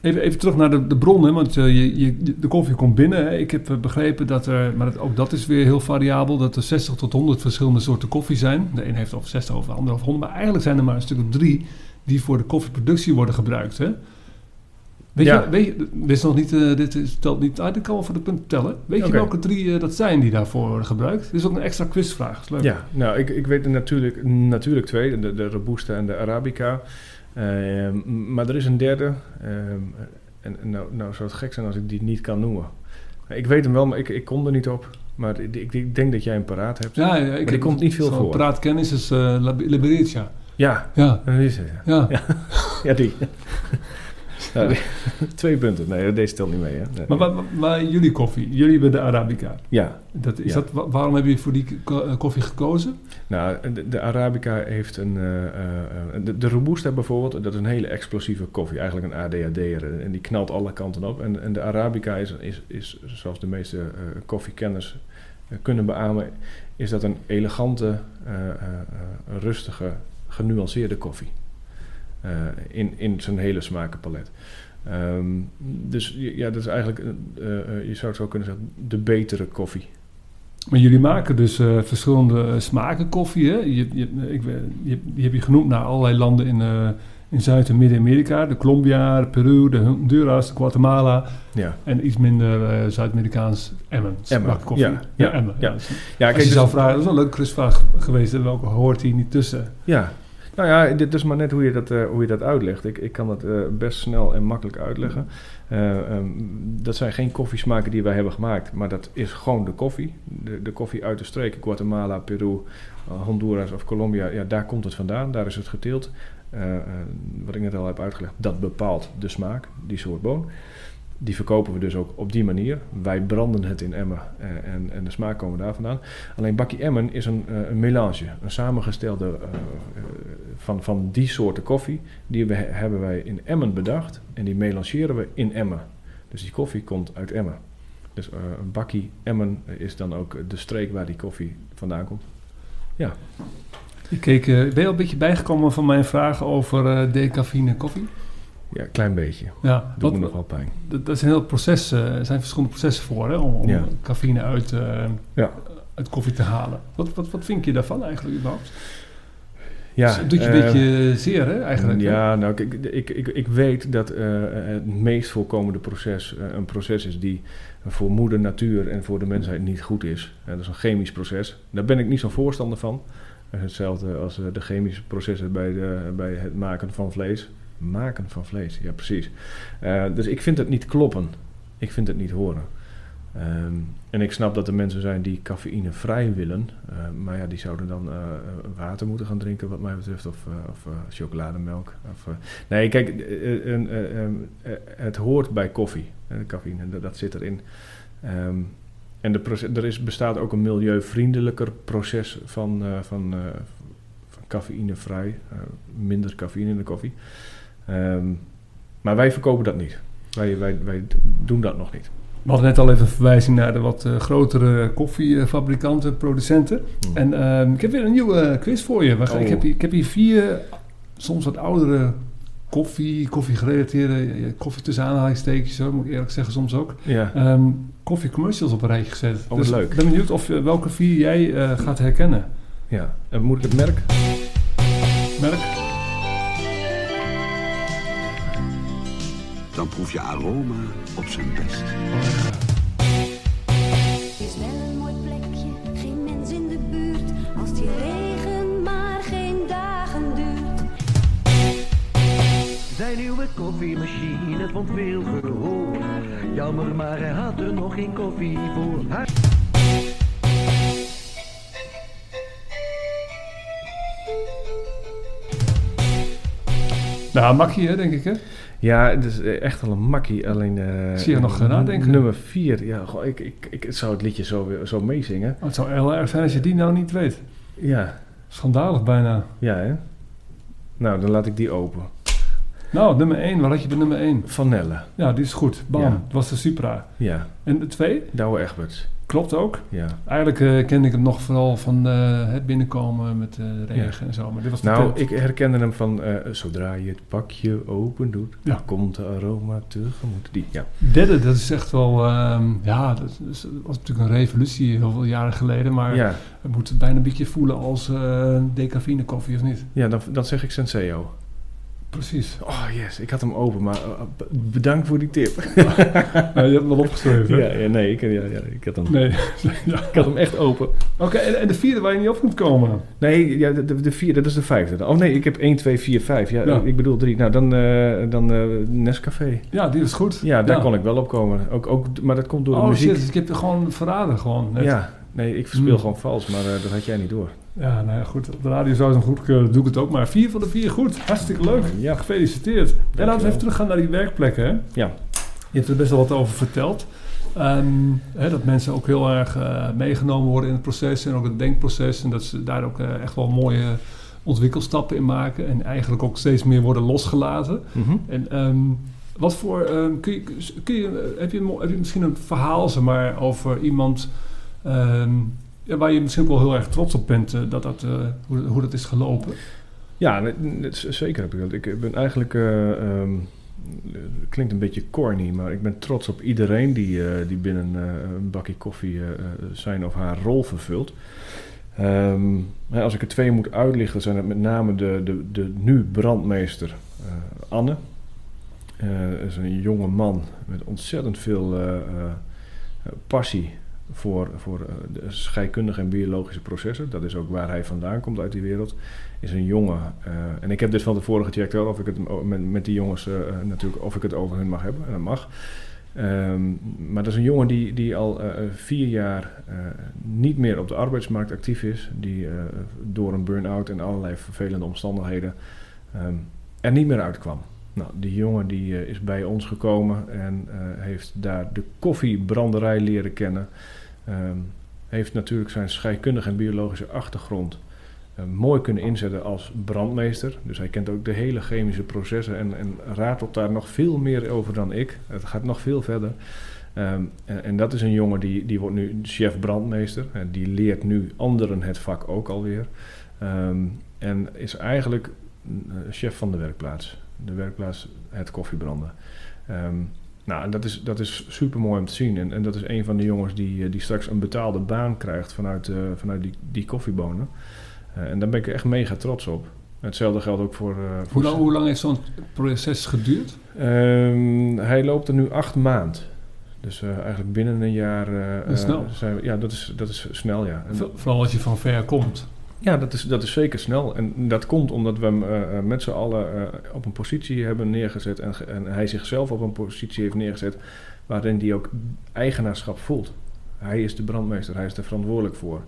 Even, even terug naar de, de bron, hè, want eh, je, je, de koffie komt binnen. Hè. Ik heb eh, begrepen dat er, maar ook dat is weer heel variabel, dat er 60 tot 100 verschillende soorten koffie zijn. De een heeft over 60, over de ander over 100, maar eigenlijk zijn er maar een stuk of drie die voor de koffieproductie worden gebruikt. Hè. Weet Ja. je, weet je, dit is nog niet, eh, dit is, telt niet uit, ik kan wel voor de punt tellen. Weet je welke drie eh, dat zijn die daarvoor worden gebruikt? Dit is ook een extra quizvraag, is leuk. Ja, nou, ik, ik weet er natuurlijk, natuurlijk twee, de, de Robusta en de Arabica. Ehm, maar er is een derde. ehm, en nou, nou zou het gek zijn als ik die niet kan noemen. Ik weet hem wel, maar ik, ik kom er niet op. Maar ik, ik, ik denk dat jij een paraat hebt. Ja, ja, ik die komt niet veel voor. Praatkennis is uh. Ja, Ja, dat is het. Ja, ja. ja die. Ja, twee punten. Nee, deze telt niet mee. Hè? Nee. Maar, maar, maar- maar jullie koffie, jullie hebben de Arabica. Ja, Dat, is Ja. dat, wa- waarom hebben jullie voor die eh, koffie gekozen? Nou, de, de Arabica heeft een... eh, eh, de, de Robusta bijvoorbeeld, dat is een hele explosieve koffie. Eigenlijk een ADHD'er. En die knalt alle kanten op. En, en de Arabica is, is, is, zoals de meeste eh, koffiekenners kunnen beamen... is dat een elegante, eh, eh, eh, rustige, genuanceerde koffie. Eh, in, in zijn hele smakenpalet. Ehm, dus ja, dat is eigenlijk, eh, eh, je zou het zo kunnen zeggen, de betere koffie. Maar jullie maken dus verschillende smaken koffie. Hè? Je, je, ik, je, die heb je genoemd naar allerlei landen in, in Zuid- en Midden-Amerika. De Colombia, de Peru, de Honduras, de Guatemala. Ja, En iets minder Zuid-Amerikaans Emmen. Emmen, koffie. ja, ja, Emmen. ja. Ja. Dus ja Als je dus- zou vragen, dat is wel een leuke quizvraag geweest. Welke hoort hier niet tussen? Ja, nou ja, dit is maar net hoe je dat, eh, hoe je dat uitlegt. Ik, ik kan dat eh, best snel en makkelijk uitleggen. Eh, ehm, dat zijn geen koffiesmaken die wij hebben gemaakt, maar dat is gewoon de koffie. De, de koffie uit de streek, Guatemala, Peru, Honduras of Colombia, ja, daar komt het vandaan, daar is het geteeld. Wat ik net al heb uitgelegd, dat bepaalt de smaak, die soort boon. Die verkopen we dus ook op die manier. Wij branden het in Emmen eh, en, en de smaak komen daar vandaan. Alleen Bakkie Emmen is een, eh, een melange, een samengestelde eh, van, van die soorten koffie. Die we, hebben wij in Emmen bedacht en die melangeren we in Emmen. Dus die koffie komt uit Emmen. Dus een Bakkie Emmen is dan ook de streek waar die koffie vandaan komt. Ja, Ik keek, ben je al een beetje bijgekomen van mijn vragen over decafine koffie? Ja klein beetje. Ja, Doet me nog wel pijn. dat, een heel proces. eh, er zijn verschillende processen voor hè, om, om Ja. cafeïne uit, eh, Ja. uit koffie te halen. Wat, wat, wat vind je daarvan eigenlijk überhaupt? Ja, Dus het doet je eh, een beetje zeer hè, eigenlijk. hè? Ja, nou, kijk, ik, ik, ik weet dat eh, het meest voorkomende proces eh, een proces is die voor moeder natuur en voor de mensheid niet goed is. Eh, dat is een chemisch proces. Daar ben ik niet zo'n voorstander van. Eh, hetzelfde als eh, de chemische processen bij, de, bij het maken van vlees. Maken van vlees, ja precies. Eh, dus ik vind het niet kloppen. Ik vind het niet horen. Ehm, en ik snap dat er mensen zijn die cafeïne vrij willen. eh, maar ja, die zouden dan eh, water moeten gaan drinken, wat mij betreft. Of, of chocolademelk. Of, nee, kijk, eh, eh, eh, eh, eh, het hoort bij koffie. de cafeïne, dat, zit erin. Ehm, en de proces, er is, bestaat ook een milieuvriendelijker proces van, van, van cafeïnevrij. minder cafeïne in de koffie. Ehm, maar wij verkopen dat niet. Wij, wij, wij doen dat nog niet. We hadden net al even verwijzing naar de wat eh, grotere koffiefabrikanten, producenten. Hmm. En ehm, ik heb weer een nieuwe quiz voor je. Gaan- Oh. Ik, heb hier, ik heb hier vier soms wat oudere koffie, koffie-gerelateerde, eh, koffie tussen aanhalingstekens, zo, moet ik eerlijk zeggen soms ook. Ja. Ehm koffie-commercials op een rijtje gezet. wat dus leuk. ik ben benieuwd of, eh, welke vier jij eh, gaat herkennen. ja. En moet ik het? Merk? dan proef je aroma op zijn best. Het is wel een mooi plekje, geen mens in de buurt. Als die regen maar geen dagen duurt. Zijn nieuwe koffiemachine vond veel gehoor. Jammer, maar hij had er nog geen koffie voor haar. Nou, makkie denk ik hè? Ja, het is eh, echt wel een makkie. Alleen. Ik zie je nog nadenken. Nummer 4. Ja, goh, ik, ik, ik zou het liedje zo, zo meezingen. Oh, het zou heel erg zijn als je die nou niet weet. Ja, Schandalig bijna. ja hè. Nou, dan laat ik die open. Nou, nummer 1, waar had je bij nummer 1? Vanelle. Ja, die is goed. Bam, Ja. het was de Supra. Ja, En de 2? Douwe Egberts. Klopt ook. Ja. Eigenlijk eh, kende ik hem nog vooral van eh, het binnenkomen met eh, regen en zo. Maar dit was Nou, ik herkende hem van zodra je het pakje open doet, Ja. komt de aroma tegemoet. Die, ja. Derde, dat is echt wel... ehm, ja, dat, is- dat was natuurlijk een revolutie heel veel jaren geleden. Maar ja, we moeten het bijna een beetje voelen als decafine koffie, of niet? ja dan, dan zeg ik Senseo. Precies. Oh yes, ik had hem open, maar eh, b- bedankt voor die tip. Nou, je hebt hem wel opgeschreven. hè? ja, ja, nee, ik, ja, ja, ik, had hem, Nee. ja. ik had hem echt open. Oké, en, en de vierde waar je niet op kunt komen? Nee, ja, de, de, de vierde, dat is de vijfde. Oh nee, ik heb 1, 2, 4, 5. Ja, ik bedoel drie. Nou, dan, eh dan eh, Nescafé. Ja, die was goed. Ja, daar kon ik wel op komen. Ook, ook, maar dat komt door de Oh muziek. shit, ik heb je gewoon verraden gewoon. net. Ja, nee, ik speel Hmm. gewoon vals, maar eh, dat had jij niet door. Ja, nou ja, goed. Op de radio zou het goed kunnen, doe ik het ook maar. Vier van de vier goed. Hartstikke leuk. Ja. Gefeliciteerd. En laten we even teruggaan naar die werkplekken. Hè? Ja. Je hebt er best wel wat over verteld. Ehm, hè, dat mensen ook heel erg eh, meegenomen worden in het proces en ook het denkproces. En dat ze daar ook eh, echt wel mooie ontwikkelstappen in maken. En eigenlijk ook steeds meer worden losgelaten. Mhm. En ehm, wat voor. ehm, kun je, kun je, heb, je, heb je misschien een verhaal zeg maar, over iemand. Ehm, waar je misschien wel heel erg trots op bent eh, dat dat, eh, hoe, hoe dat is gelopen? Ja, zeker heb ik dat. Ik ben eigenlijk, het klinkt een beetje corny, maar ik ben trots op iedereen die, die binnen een bakje koffie zijn of haar rol vervult. Ehm, als ik er twee moet uitlichten, zijn het met name de, de, de nu brandmeester Anne. Is een jonge man met ontzettend veel passie voor, voor eh, de scheikundige en biologische processen. Dat is ook waar hij vandaan komt uit die wereld. Is een jongen. eh, en ik heb dit van tevoren gecheckt hoor, of ik het met, met die jongens eh, natuurlijk of ik het over hun mag hebben. En dat mag. Ehm, maar dat is een jongen die, die al vier jaar niet meer op de arbeidsmarkt actief is. Die door een burn-out en allerlei vervelende omstandigheden ehm, er niet meer uitkwam. Nou, die jongen die is bij ons gekomen en heeft daar de koffiebranderij leren kennen. Ehm, heeft natuurlijk zijn scheikundige en biologische achtergrond eh, mooi kunnen inzetten als brandmeester. Dus hij kent ook de hele chemische processen en, en ratelt daar nog veel meer over dan ik. Het gaat nog veel verder. Ehm, en, en dat is een jongen die, die wordt nu chef brandmeester. En die leert nu anderen het vak ook alweer. Ehm, en is eigenlijk eh, chef van de werkplaats. De werkplaats het koffiebranden. Ehm, nou, en dat is, dat is super mooi om te zien. En, en dat is een van de jongens die, eh, die straks een betaalde baan krijgt vanuit, eh, vanuit die, die koffiebonen. Eh, en daar ben ik echt mega trots op. Hetzelfde geldt ook voor. voor Hoe lang, hoe lang heeft zo'n proces geduurd? Ehm, hij loopt er nu acht maand. Dus eigenlijk binnen een jaar. Dat is eh, snel. Zijn we, ja, dat is, dat is snel, ja. En- Vooral als je van ver komt. Ja, dat is, dat is zeker snel. En dat komt omdat we hem eh, eh, met z'n allen eh, op een positie hebben neergezet. En, en hij zichzelf op een positie heeft neergezet. waarin hij ook eigenaarschap voelt. Hij is de brandmeester, hij is er verantwoordelijk voor.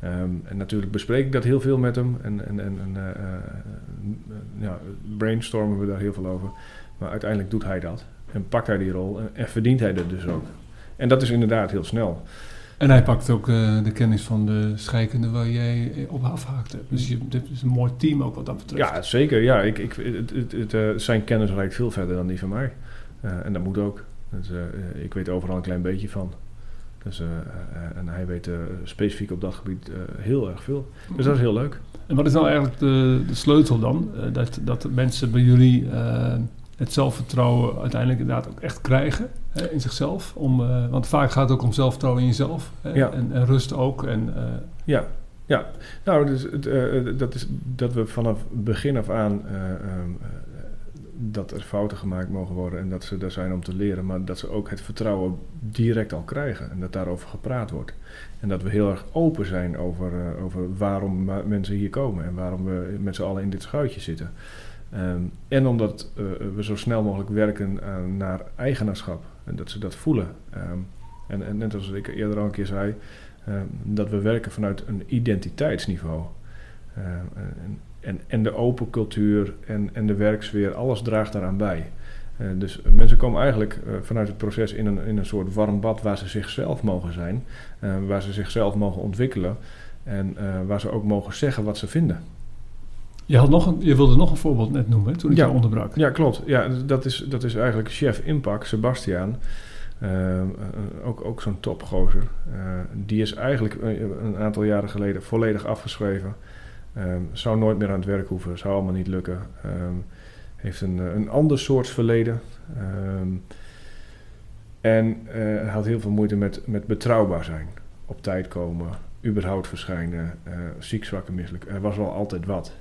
Ehm, en natuurlijk bespreek ik dat heel veel met hem. En, en, en, ja, brainstormen we daar heel veel over. Maar uiteindelijk doet hij dat. En pakt hij die rol. En, en verdient hij dat dus ook. En dat is inderdaad heel snel. En hij pakt ook eh, de kennis van de scheikunde waar jij eh, op afhaakt hebt. Dus je, dit is een mooi team ook wat dat betreft. Ja, zeker. Ja, ik, ik, het, het, het, eh, zijn kennis reikt veel verder dan die van mij. En dat moet ook. Dus, ik weet overal een klein beetje van. Dus, en hij weet specifiek op dat gebied heel erg veel. Dus dat is heel leuk. En wat is nou eigenlijk de, de sleutel dan? Dat, dat mensen bij jullie het zelfvertrouwen uiteindelijk inderdaad ook echt krijgen hè, in zichzelf. Om, eh, want vaak gaat het ook om zelfvertrouwen in jezelf. Hè, Ja. en, en rust ook. En, eh, Ja, ja. Nou, dus, het, eh, dat is dat we vanaf begin af aan eh, ehm, eh, dat er fouten gemaakt mogen worden en dat ze er zijn om te leren, maar dat ze ook het vertrouwen direct al krijgen en dat daarover gepraat wordt. En dat we heel erg open zijn over, over waarom mensen hier komen en waarom we met z'n allen in dit schuitje zitten. Ehm, en omdat we zo snel mogelijk werken aan- naar eigenaarschap. Dat ze dat voelen. Ehm, en, en net als ik eerder al een keer zei, ehm, dat we werken vanuit een identiteitsniveau. Ehm, en, en, en de open cultuur en, en de werksfeer, alles draagt daaraan bij. Eh, dus mensen komen eigenlijk eh, vanuit het proces in een, in een soort warm bad waar ze zichzelf mogen zijn, eh, waar ze zichzelf mogen ontwikkelen en waar ze ook mogen zeggen wat ze vinden. Je, had nog een, je wilde nog een voorbeeld net noemen, toen ik Ja. je onderbrak. Ja, klopt. Ja, dat is, dat is eigenlijk chef Impact, Sebastiaan. Eh, ook ook zo'n topgozer. Eh, die is eigenlijk eh, een aantal jaren geleden volledig afgeschreven. Ehm, zou nooit meer aan het werk hoeven, zou allemaal niet lukken. Ehm, heeft een, een ander soort verleden. Ehm, en eh, had heel veel moeite met, met betrouwbaar zijn. Op tijd komen, überhaupt verschijnen, eh, ziek, zwak en misselijk. Er was wel altijd wat.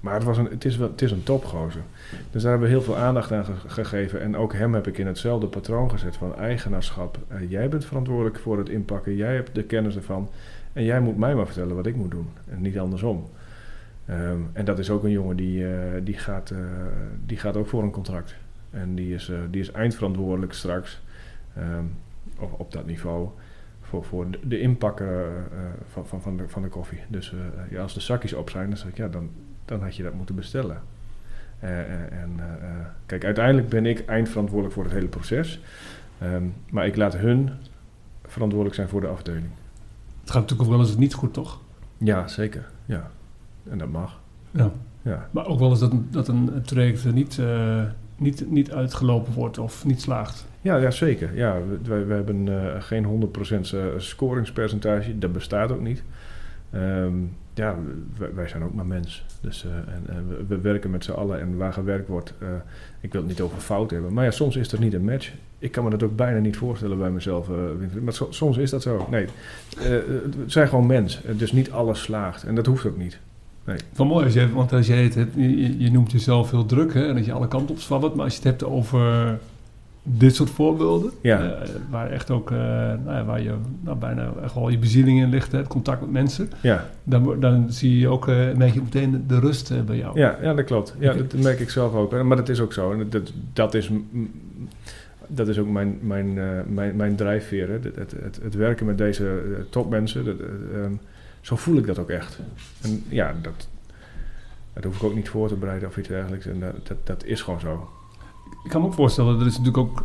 Maar het, was een, het, is wel, het is een topgozer. Dus daar hebben we heel veel aandacht aan ge- gegeven. En ook hem heb ik in hetzelfde patroon gezet van eigenaarschap. Eh, jij bent verantwoordelijk voor het inpakken. Jij hebt de kennis ervan. En jij moet mij maar vertellen wat ik moet doen. En niet andersom. Ehm, en dat is ook een jongen die, eh, die, gaat, eh, die gaat ook voor een contract. En die is, die is eindverantwoordelijk straks ehm, op, op dat niveau voor, voor de, inpakken van, van, van, de, van de koffie. Dus ja, als de zakjes op zijn, dan zeg ik ja, dan, dan had je dat moeten bestellen. Eh, eh, en eh, kijk, uiteindelijk ben ik eindverantwoordelijk voor het hele proces. Ehm, maar ik laat hun verantwoordelijk zijn voor de afdeling. Het gaat natuurlijk ook wel eens niet goed, toch? Ja, zeker. Ja. En dat mag. Ja. Ja. Maar ook wel eens dat een, dat een traject niet, niet, niet uitgelopen wordt of niet slaagt. Ja, ja zeker. Ja, we, wij, wij hebben geen 100% eh, scoringspercentage. Dat bestaat ook niet. Ehm, ja, wij, zijn ook maar mens. Dus, eh, en, we, we werken met z'n allen en waar gewerkt wordt, eh, ik wil het niet over fout hebben. Maar ja, soms is er niet een match. Ik kan me dat ook bijna niet voorstellen bij mezelf. Winfried. maar so- soms is dat zo. Nee, we zijn gewoon mens. Dus niet alles slaagt. En dat hoeft ook niet. Van mooi, als je, want als jij het je, noemt jezelf heel druk hè, en dat je alle kanten op. Maar als je het hebt over dit soort voorbeelden, Ja. eh, waar echt ook, eh, nou ja, waar je nou, bijna echt wel je bezieling in ligt, hè, het contact met mensen, Ja, dan, dan zie je ook, merk je meteen de rust bij jou. Ja, ja dat klopt. Ja, dat merk ik zelf ook. Maar dat is ook zo. En dat, dat, is, dat is ook mijn, mijn, mijn, mijn drijfveer. Hè. Het, het, het, het werken met deze topmensen. Dat, eh, ehm, zo voel ik dat ook echt. En ja, dat, dat hoef ik ook niet voor te bereiden of iets dergelijks. En dat, dat, dat is gewoon zo. Ik kan me ook voorstellen, er is natuurlijk ook,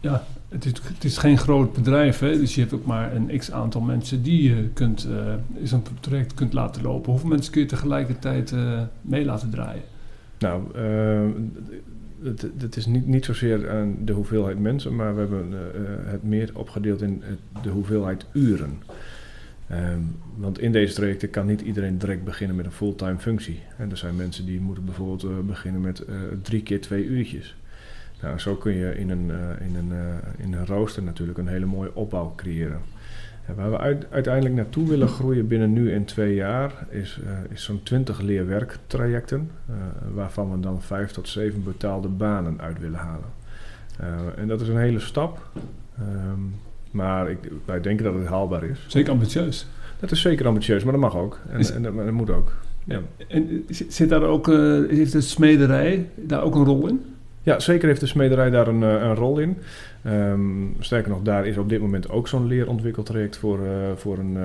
ja, het is, het is geen groot bedrijf, hè, dus je hebt ook maar een x aantal mensen die je kunt, eh zo'n traject kunt laten lopen. Hoeveel mensen kun je tegelijkertijd eh, mee laten draaien? Nou, ehm, het, het is niet, niet zozeer aan de hoeveelheid mensen, maar we hebben eh, eh, het meer opgedeeld in de hoeveelheid uren. Ehm, want in deze trajecten kan niet iedereen direct beginnen met een fulltime functie. En er zijn mensen die moeten bijvoorbeeld eh, beginnen met eh, drie keer twee uurtjes. Nou, zo kun je in een, eh, in, een, eh, in een rooster natuurlijk een hele mooie opbouw creëren. En waar we uit- uiteindelijk naartoe willen groeien binnen nu en twee jaar is, eh, is zo'n 20 leerwerktrajecten, eh, waarvan we dan vijf tot zeven betaalde banen uit willen halen. Eh, en dat is een hele stap, Ehm, maar ik, wij denken dat het haalbaar is. Zeker ambitieus. Dat is zeker ambitieus, maar dat mag ook. En, Is- en, dat, moet ook. Ja. En eh, zit daar ook, eh, heeft de smederij daar ook een rol in? Ja, zeker heeft de smederij daar een, eh, een rol in. Ehm, sterker nog, daar is op dit moment ook zo'n leerontwikkeltraject voor, eh, voor een, eh,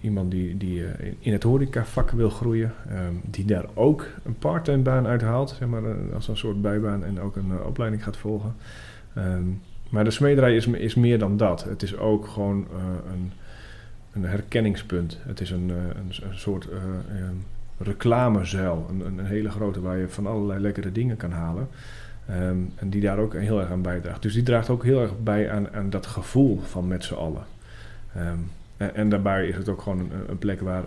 iemand die, die in- het horecavak wil groeien. ehm, die daar ook een parttime baan uithaalt, zeg maar, als een soort bijbaan en ook een opleiding gaat volgen. Ehm, maar de smederij is, is meer dan dat. Het is ook gewoon een, een herkenningspunt. Het is een, een, een soort reclamezuil. Een, een, een hele grote waar je van allerlei lekkere dingen kan halen. Ehm, en die daar ook heel erg aan bijdraagt. Dus die draagt ook heel erg bij aan, aan dat gevoel van met z'n allen. Ehm, en, en daarbij is het ook gewoon een, een plek waar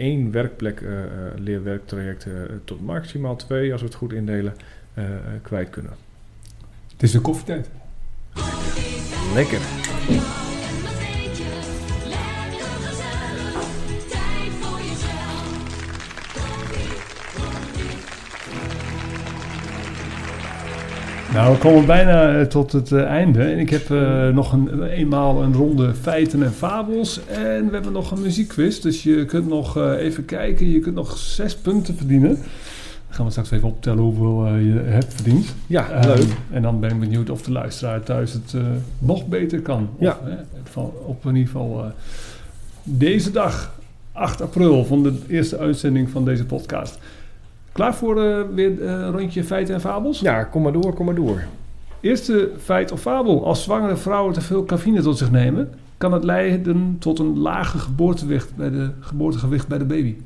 één werkplek, eh, eh, leerwerktraject, eh, tot maximaal twee, als we het goed indelen, kwijt kunnen. Het is een koffietijd. Lekker. Nou, we komen bijna eh, tot het eh, einde. En ik heb eh, nog een, eenmaal een ronde feiten en fabels. En we hebben nog een muziekquiz. Dus je kunt nog even kijken. Je kunt nog zes punten verdienen. Dan gaan we straks even optellen hoeveel je hebt verdiend. Ja, Ehm, leuk. en dan ben ik benieuwd of de luisteraar thuis het nog beter kan. Of, Ja. van- op in ieder geval deze dag, 8 april, van de eerste uitzending van deze podcast. Klaar voor eh, weer eh, een rondje feiten en fabels? Ja, kom maar door, kom maar door. Eerste feit of fabel. Als zwangere vrouwen te veel cafeïne tot zich nemen, kan het leiden tot een lager geboortegewicht bij de, geboortegewicht bij de baby.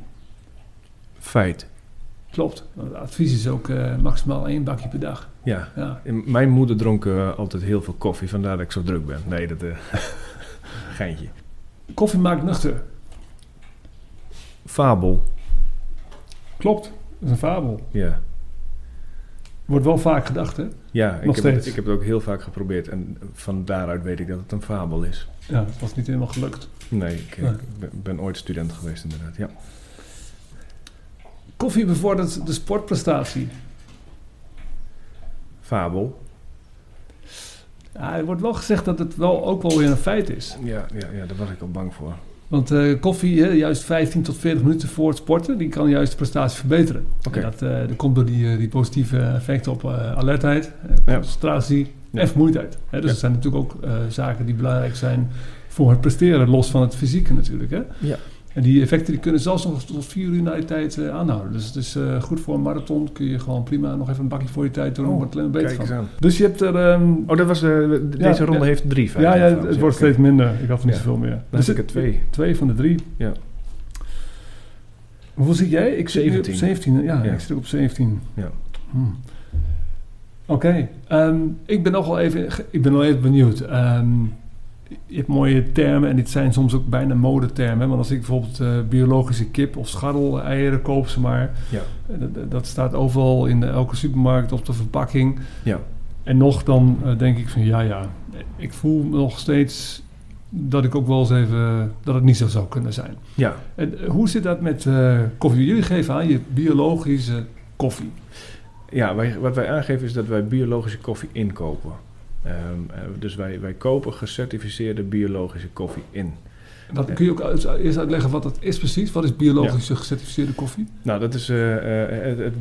Feit. Klopt. Het advies is ook eh, maximaal één bakje per dag. Ja. Ja. Mijn moeder dronk eh, altijd heel veel koffie, vandaar dat ik zo druk ben. Nee, dat... eh geintje. Koffie maakt nuchter. Fabel. Klopt. Dat is een fabel. Ja. Wordt wel vaak gedacht, hè? Ja, ik Nog heb, het, steeds. ik heb het ook heel vaak geprobeerd. En van daaruit weet ik dat het een fabel is. Ja, het was niet helemaal gelukt. Nee, ik, Nee. ik ben, ben ooit student geweest inderdaad. Ja. Koffie bevordert de sportprestatie. Fabel. Ja, er wordt wel gezegd dat het wel ook wel weer een feit is. Ja, ja, ja, daar was ik al bang voor. Want eh, koffie, hè, juist 15 tot 40 minuten voor het sporten, die kan juist de prestatie verbeteren. Oké. Dat, dat komt door die, eh, die positieve effecten op alertheid, concentratie Ja. en vermoeidheid. Hè, dus Ja. het zijn natuurlijk ook zaken die belangrijk zijn voor het presteren, los van het fysieke natuurlijk. Hè? Ja. En die effecten die kunnen zelfs nog tot vier uur na je tijd eh, aanhouden. Dus het is eh, goed voor een marathon. Kun je gewoon prima nog even een bakje voor je tijd doen. Oh, wordt het alleen beter van. aan. Dus je hebt er... ehm, Oh, dat was de- Ja, deze ronde ja. heeft drie ja, ja, het wordt oké. steeds minder. Ik had er niet zoveel meer. Dan Dus heb ik er twee. Twee van de drie. Ja. Hoeveel zit jij? Ik zit nu op 17. 17. Ja, ik zit op 17. Ja. Hmm. Oké. ehm, ik ben nog wel even, ik ben wel even benieuwd. Ehm, je hebt mooie termen en dit zijn soms ook bijna modetermen. Want als ik bijvoorbeeld eh, biologische kip of scharrel-eieren koop, ze maar. Ja. eh, Dat, dat staat overal in de, elke supermarkt op de verpakking. Ja. En nog dan eh, denk ik van ja, ja. Ik voel nog steeds dat ik ook wel eens even... dat het niet zo zou kunnen zijn. Ja. En hoe zit dat met koffie? Jullie geven aan je biologische koffie. Ja, wij, wat wij aangeven is dat wij biologische koffie inkopen. Ehm, eh, dus wij, wij kopen gecertificeerde biologische koffie in. Wat, kun je ook eerst uitleggen wat dat is precies? Wat is biologische gecertificeerde koffie? Nou, dat is eh, eh, het,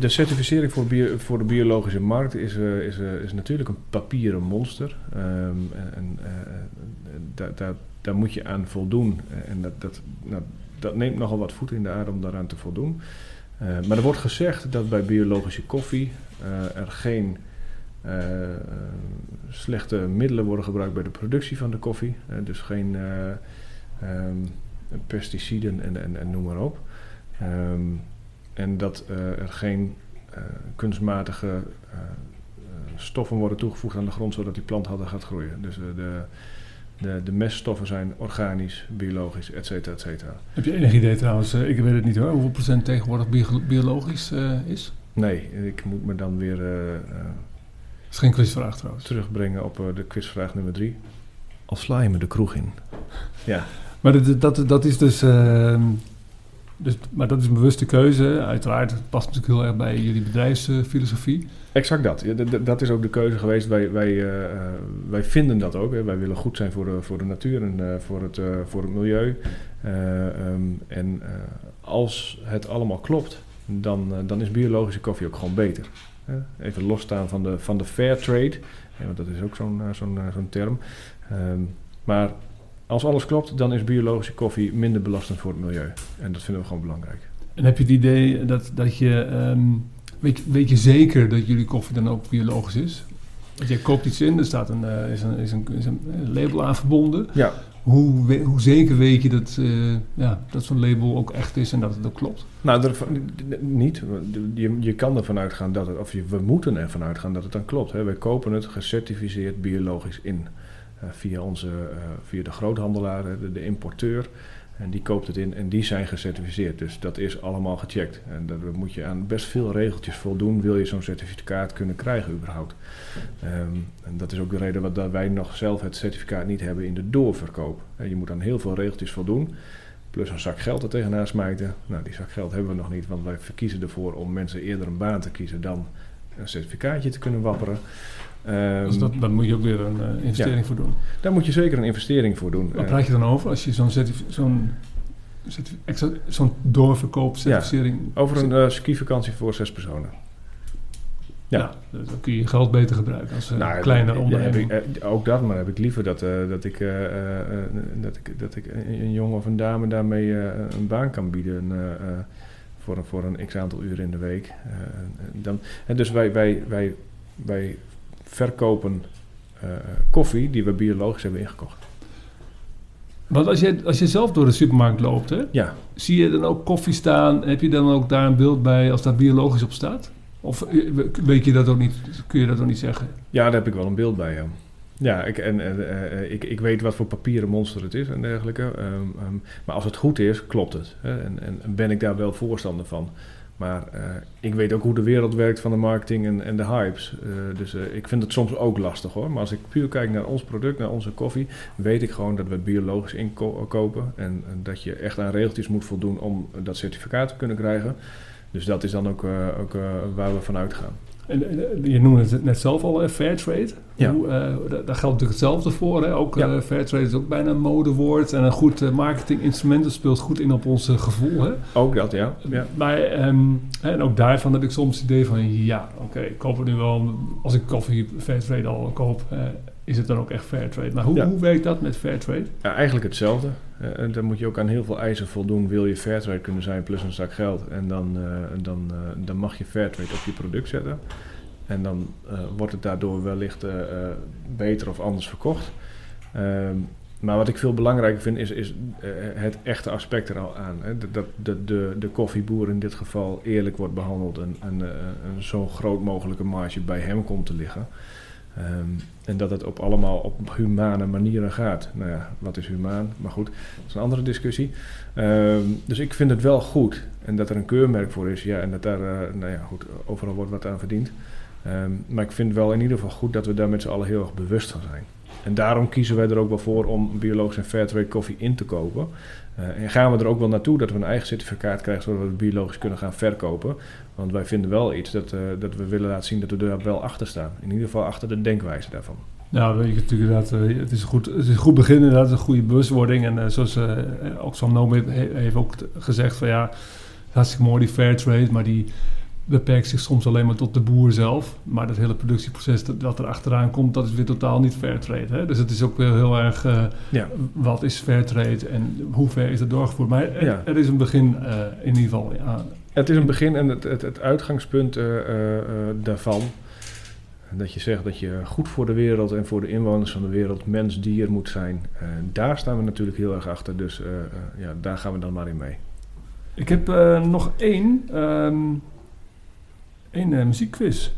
de, certificering voor, bio- voor de biologische markt is, is, is natuurlijk een papieren monster. Ehm, en en, daar, daar, daar moet je aan voldoen. En dat, dat, nou, dat neemt nogal wat voet in de aarde om daaraan te voldoen. Maar er wordt gezegd dat bij biologische koffie er geen eh, slechte middelen worden gebruikt bij de productie van de koffie. Eh, dus geen eh, ehm, pesticiden en, en, en noem maar op. Ehm, en dat er geen kunstmatige stoffen worden toegevoegd aan de grond zodat die plant harder gaat groeien. Dus de, de, de meststoffen zijn organisch, biologisch, et cetera, et cetera. Heb je enig idee trouwens, ik weet het niet hoor, hoeveel procent tegenwoordig bio- biologisch is? Nee, ik moet me dan weer is geen quizvraag trouwens. terugbrengen op eh, de quizvraag nummer drie. Al sla je me de kroeg in. Ja, Maar dat, dat, dat is dus, ehm, dus... Maar dat is een bewuste keuze. Uiteraard, het past natuurlijk heel erg bij jullie bedrijfsfilosofie. Exact dat. Ja, dat is ook de keuze geweest. Wij, wij, eh, eh, wij vinden dat ook. Hè. Wij willen goed zijn voor de, voor de natuur en voor, het, voor het milieu. Eh, ehm, en als het allemaal klopt, dan, dan is biologische koffie ook gewoon beter. Even losstaan van de, van de fair trade, want dat is ook zo'n eh, eh, zo'n term. Ehm, maar als alles klopt, dan is biologische koffie minder belastend voor het milieu. En dat vinden we gewoon belangrijk. En heb je het idee dat, dat je... ehm, weet, weet je zeker dat jullie koffie dan ook biologisch is? Je koopt iets in, er staat een, eh, is een, is een, is een label aan verbonden. Ja, Hoe, we- hoe zeker weet je dat, eh, ja, dat zo'n label ook echt is en dat het ook klopt? Nou, er, niet. Je, je kan ervan uitgaan dat het, of je, we moeten ervan uitgaan dat het dan klopt. Hè. Wij kopen het gecertificeerd biologisch in. Eh, via, onze, via de groothandelaar, de, de importeur. En die koopt het in en die zijn gecertificeerd. Dus dat is allemaal gecheckt. En daar moet je aan best veel regeltjes voldoen. Wil je zo'n certificaat kunnen krijgen überhaupt. Ehm, en dat is ook de reden wat dat wij nog zelf het certificaat niet hebben in de doorverkoop. Hè, Je moet aan heel veel regeltjes voldoen. Plus een zak geld er tegenaan smijten. Nou, die zak geld hebben we nog niet, want wij verkiezen ervoor om mensen eerder een baan te kiezen dan een certificaatje te kunnen wapperen. Ehm, Dus dat, daar moet je ook weer een eh, investering ja. voor doen. Daar moet je zeker een investering voor doen. Waar Eh, praat je dan over als je zo'n zo'n certi- extra- zo'n doorverkoopcertificering. Over een eh, skivakantie voor zes personen. Ja. ja. dus dan kun je je geld beter gebruiken als uh, Nou, kleine ja, onderneming. ik, ook dat, maar heb ik liever dat, dat, ik, dat, ik, dat ik een een jongen of een dame daarmee een baan kan bieden voor, een, voor een x aantal uren in de week. Dan, en dus wij, wij, wij, wij verkopen eh, koffie die we biologisch hebben ingekocht. Want als je, als je zelf door de supermarkt loopt, hè, Ja, zie je dan ook koffie staan? Heb je dan ook daar een beeld bij als daar biologisch op staat? Of eh, weet je dat ook niet? Kun je dat ook niet zeggen? ja daar heb ik wel een beeld bij. Ja, ja ik, en, eh, ik, ik weet wat voor papieren monster het is en dergelijke. Ehm, ehm, maar als het goed is, klopt het. Hè? En, en ben ik daar wel voorstander van. Maar eh, ik weet ook hoe de wereld werkt van de marketing en, en de hypes. Eh, dus eh, ik vind het soms ook lastig hoor. Maar als ik puur kijk naar ons product, naar onze koffie, weet ik gewoon dat we biologisch inkopen. En, dat je echt aan regeltjes moet voldoen om dat certificaat te kunnen krijgen. Dus dat is dan ook, ook waar we van uitgaan. En, en, je noemde het net zelf al, hè, Fairtrade. Ja. Hoe, eh, daar, daar geldt natuurlijk hetzelfde voor. Hè? Ook Ja. eh, Fairtrade is ook bijna een modewoord. En een goed eh, marketinginstrument. Dat speelt goed in op ons eh, gevoel. Hè? Ook dat, ja. ja. Maar, ehm, en ook daarvan heb ik soms het idee van... Ja, oké, ik koop het nu wel... Als ik koffie Fairtrade al koop... is het dan ook echt Fairtrade. Maar hoe, Ja. hoe werkt dat met Fairtrade? Ja, eigenlijk hetzelfde. Eh, en dan moet je ook aan heel veel eisen voldoen. Wil je Fairtrade kunnen zijn plus een zak geld. En dan, eh, dan, eh, dan mag je Fairtrade op je product zetten. En dan wordt het daardoor wellicht beter of anders verkocht. Ehm, maar wat ik veel belangrijker vind is, is het echte aspect er al aan. Hè. Dat, de, de, de koffieboer in dit geval eerlijk wordt behandeld en, en een zo groot mogelijke marge bij hem komt te liggen. Ehm, en dat het op allemaal op humane manieren gaat. Nou ja, wat is humaan? Maar goed, dat is een andere discussie. Ehm, dus ik vind het wel goed. En dat er een keurmerk voor is. Ja, en dat daar, eh, nou ja, goed, overal wordt wat aan verdiend. Ehm, maar ik vind wel in ieder geval goed dat we daar met z'n allen heel erg bewust van zijn. En daarom kiezen wij er ook wel voor om biologisch en fairtrade koffie in te kopen. Eh, en gaan we er ook wel naartoe dat we een eigen certificaat krijgen, zodat we het biologisch kunnen gaan verkopen. Want wij vinden wel iets dat, eh, dat we willen laten zien dat we daar wel achter staan. In ieder geval achter de denkwijze daarvan. Nou, weet je natuurlijk inderdaad, eh, het is, een goed, het is een goed begin inderdaad, een goede bewustwording. En zoals Noem he- heeft ook gezegd van ja, hartstikke mooi die fair trade, maar die beperkt zich soms alleen maar tot de boer zelf. Maar dat hele productieproces dat, dat er achteraan komt, dat is weer totaal niet fair trade. Hè? Dus het is ook weer heel erg, eh, Ja. wat is fair trade en hoe ver is dat doorgevoerd. Maar er, Ja. er is een begin eh, in ieder geval Het is een begin en het, het, het uitgangspunt eh, daarvan. Dat je zegt dat je goed voor de wereld en voor de inwoners van de wereld mens, dier moet zijn. Daar staan we natuurlijk heel erg achter. Dus ja, daar gaan we dan maar in mee. Ik heb nog één, ehm één eh, muziekquiz.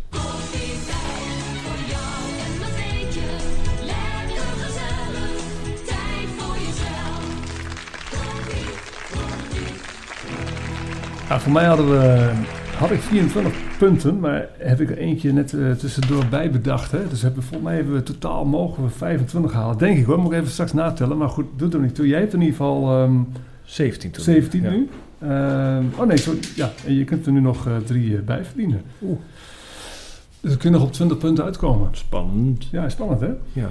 Tijd voor. Ja, mij hadden we, had ik 24 punten, maar heb ik er eentje net eh, tussendoor bij bedacht. Hè? Dus hebben, volgens mij hebben we totaal mogen we 25 halen. Denk ik hoor, moet ik even straks natellen. Maar goed, doet er niet toe. Jij hebt in ieder geval ehm, 17 toen. 17 Ja. nu. Oh nee, sorry. Ja, en je kunt er nu nog eh, drie eh, bij verdienen. Oeh. Dus we kunnen nog op 20 punten uitkomen. Spannend. Ja, spannend hè? Ja.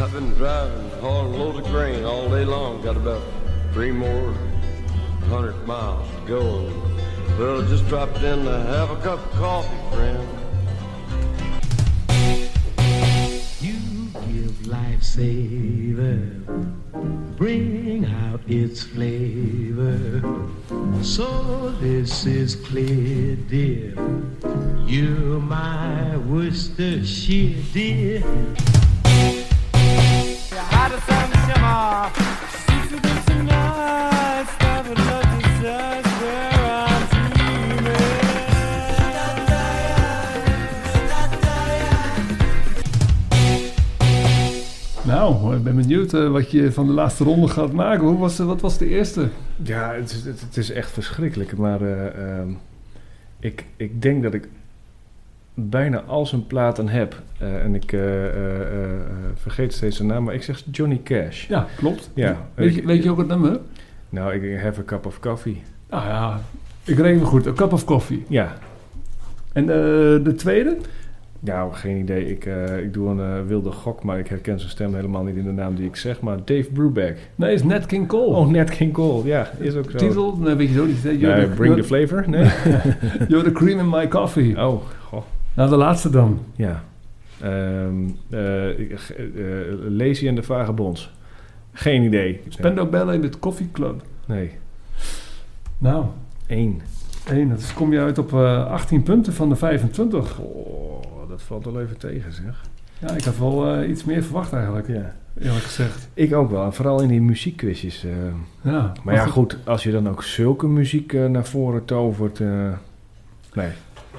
I've been driving, hauling loads of grain all day long. Got about three more hundred miles to go. Well, I just dropped in to have a cup of coffee, friend. Life savor, bring out its flavor. So this is clear, dear. You're my Worcestershire, dear. Ben benieuwd eh, wat je van de laatste ronde gaat maken. Hoe was, wat was de eerste? Ja, het is, het, het is echt verschrikkelijk. Maar eh, ehm, ik, ik denk dat ik bijna al zijn platen heb. Eh, en ik vergeet steeds zijn naam, maar ik zeg Johnny Cash. Ja, klopt. Ja. Weet je, weet je ook het nummer? Nou, ik have a cup of coffee. Nou ja, ik reken me goed. Een cup of coffee. Ja, En de tweede? Nou, geen idee. Ik, eh, ik doe een eh, wilde gok, maar ik herken zijn stem helemaal niet in de naam die ik zeg. Maar Dave Brubeck. Nee, is Nat King Cole. Oh, Nat King Cole. Ja, is ook zo. Titel, nee, weet je zo niet. You're Nee, the- bring the flavor? Nee. You're the cream in my coffee. oh, goh. Nou, de laatste dan. Ja. Eh, eh, Lazy en de Vagabonds. Geen idee. Spendo Ballet met Coffee Club. Nee. Nou, Eén. één. Dus kom je uit op eh, 18 punten van de 25. Oh, dat valt wel even tegen, zeg. Ja, ik had wel eh, iets meer verwacht eigenlijk, Ja. eerlijk gezegd. Ik ook wel. En vooral in die muziekquizjes. eh. Ja, maar ja, goed. Als je dan ook zulke muziek eh, naar voren tovert... nee.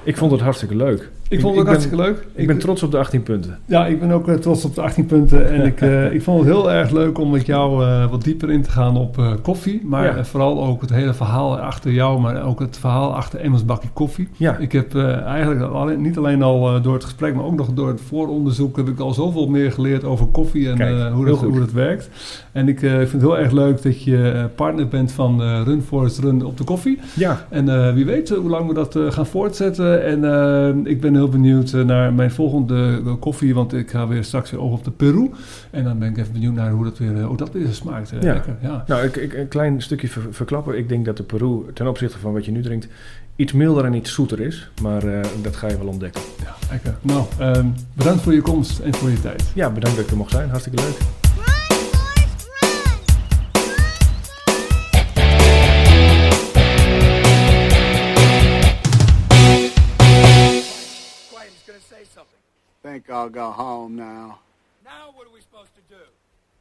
Ik vond het hartstikke leuk. Ik vond het ook ben- hartstikke leuk. Ik ben trots op de 18 punten. Ja, ik ben ook eh, trots op de 18 punten. En ik, eh, ik vond het heel erg leuk om met jou eh, wat dieper in te gaan op koffie. Maar Ja. vooral ook het hele verhaal achter jou, maar ook het verhaal achter Emmers Bakkie Koffie. Ja. Ik heb eigenlijk niet alleen al door het gesprek, maar ook nog door het vooronderzoek heb ik al zoveel meer geleerd over koffie en Kijk, hoe, dat, hoe dat werkt. En ik vind het heel erg leuk dat je partner bent van Run Forest Run op de koffie. Ja. En wie weet hoe lang we dat gaan voortzetten. En ik ben heel benieuwd eh, naar mijn volgende eh, koffie, want ik ga weer straks weer over op de Peru. En dan ben ik even benieuwd naar hoe dat weer, eh, hoe dat weer smaakt. Ja. lekker, ja. Nou, ik, ik, een klein stukje ver- verklappen. Ik denk dat de Peru ten opzichte van wat je nu drinkt... iets milder en iets zoeter is. Maar dat ga je wel ontdekken. ja, lekker. Nou, ehm, bedankt voor je komst en voor je tijd. Ja, bedankt dat ik er mocht zijn. Hartstikke leuk. Think I'll go home now. Now what are we do?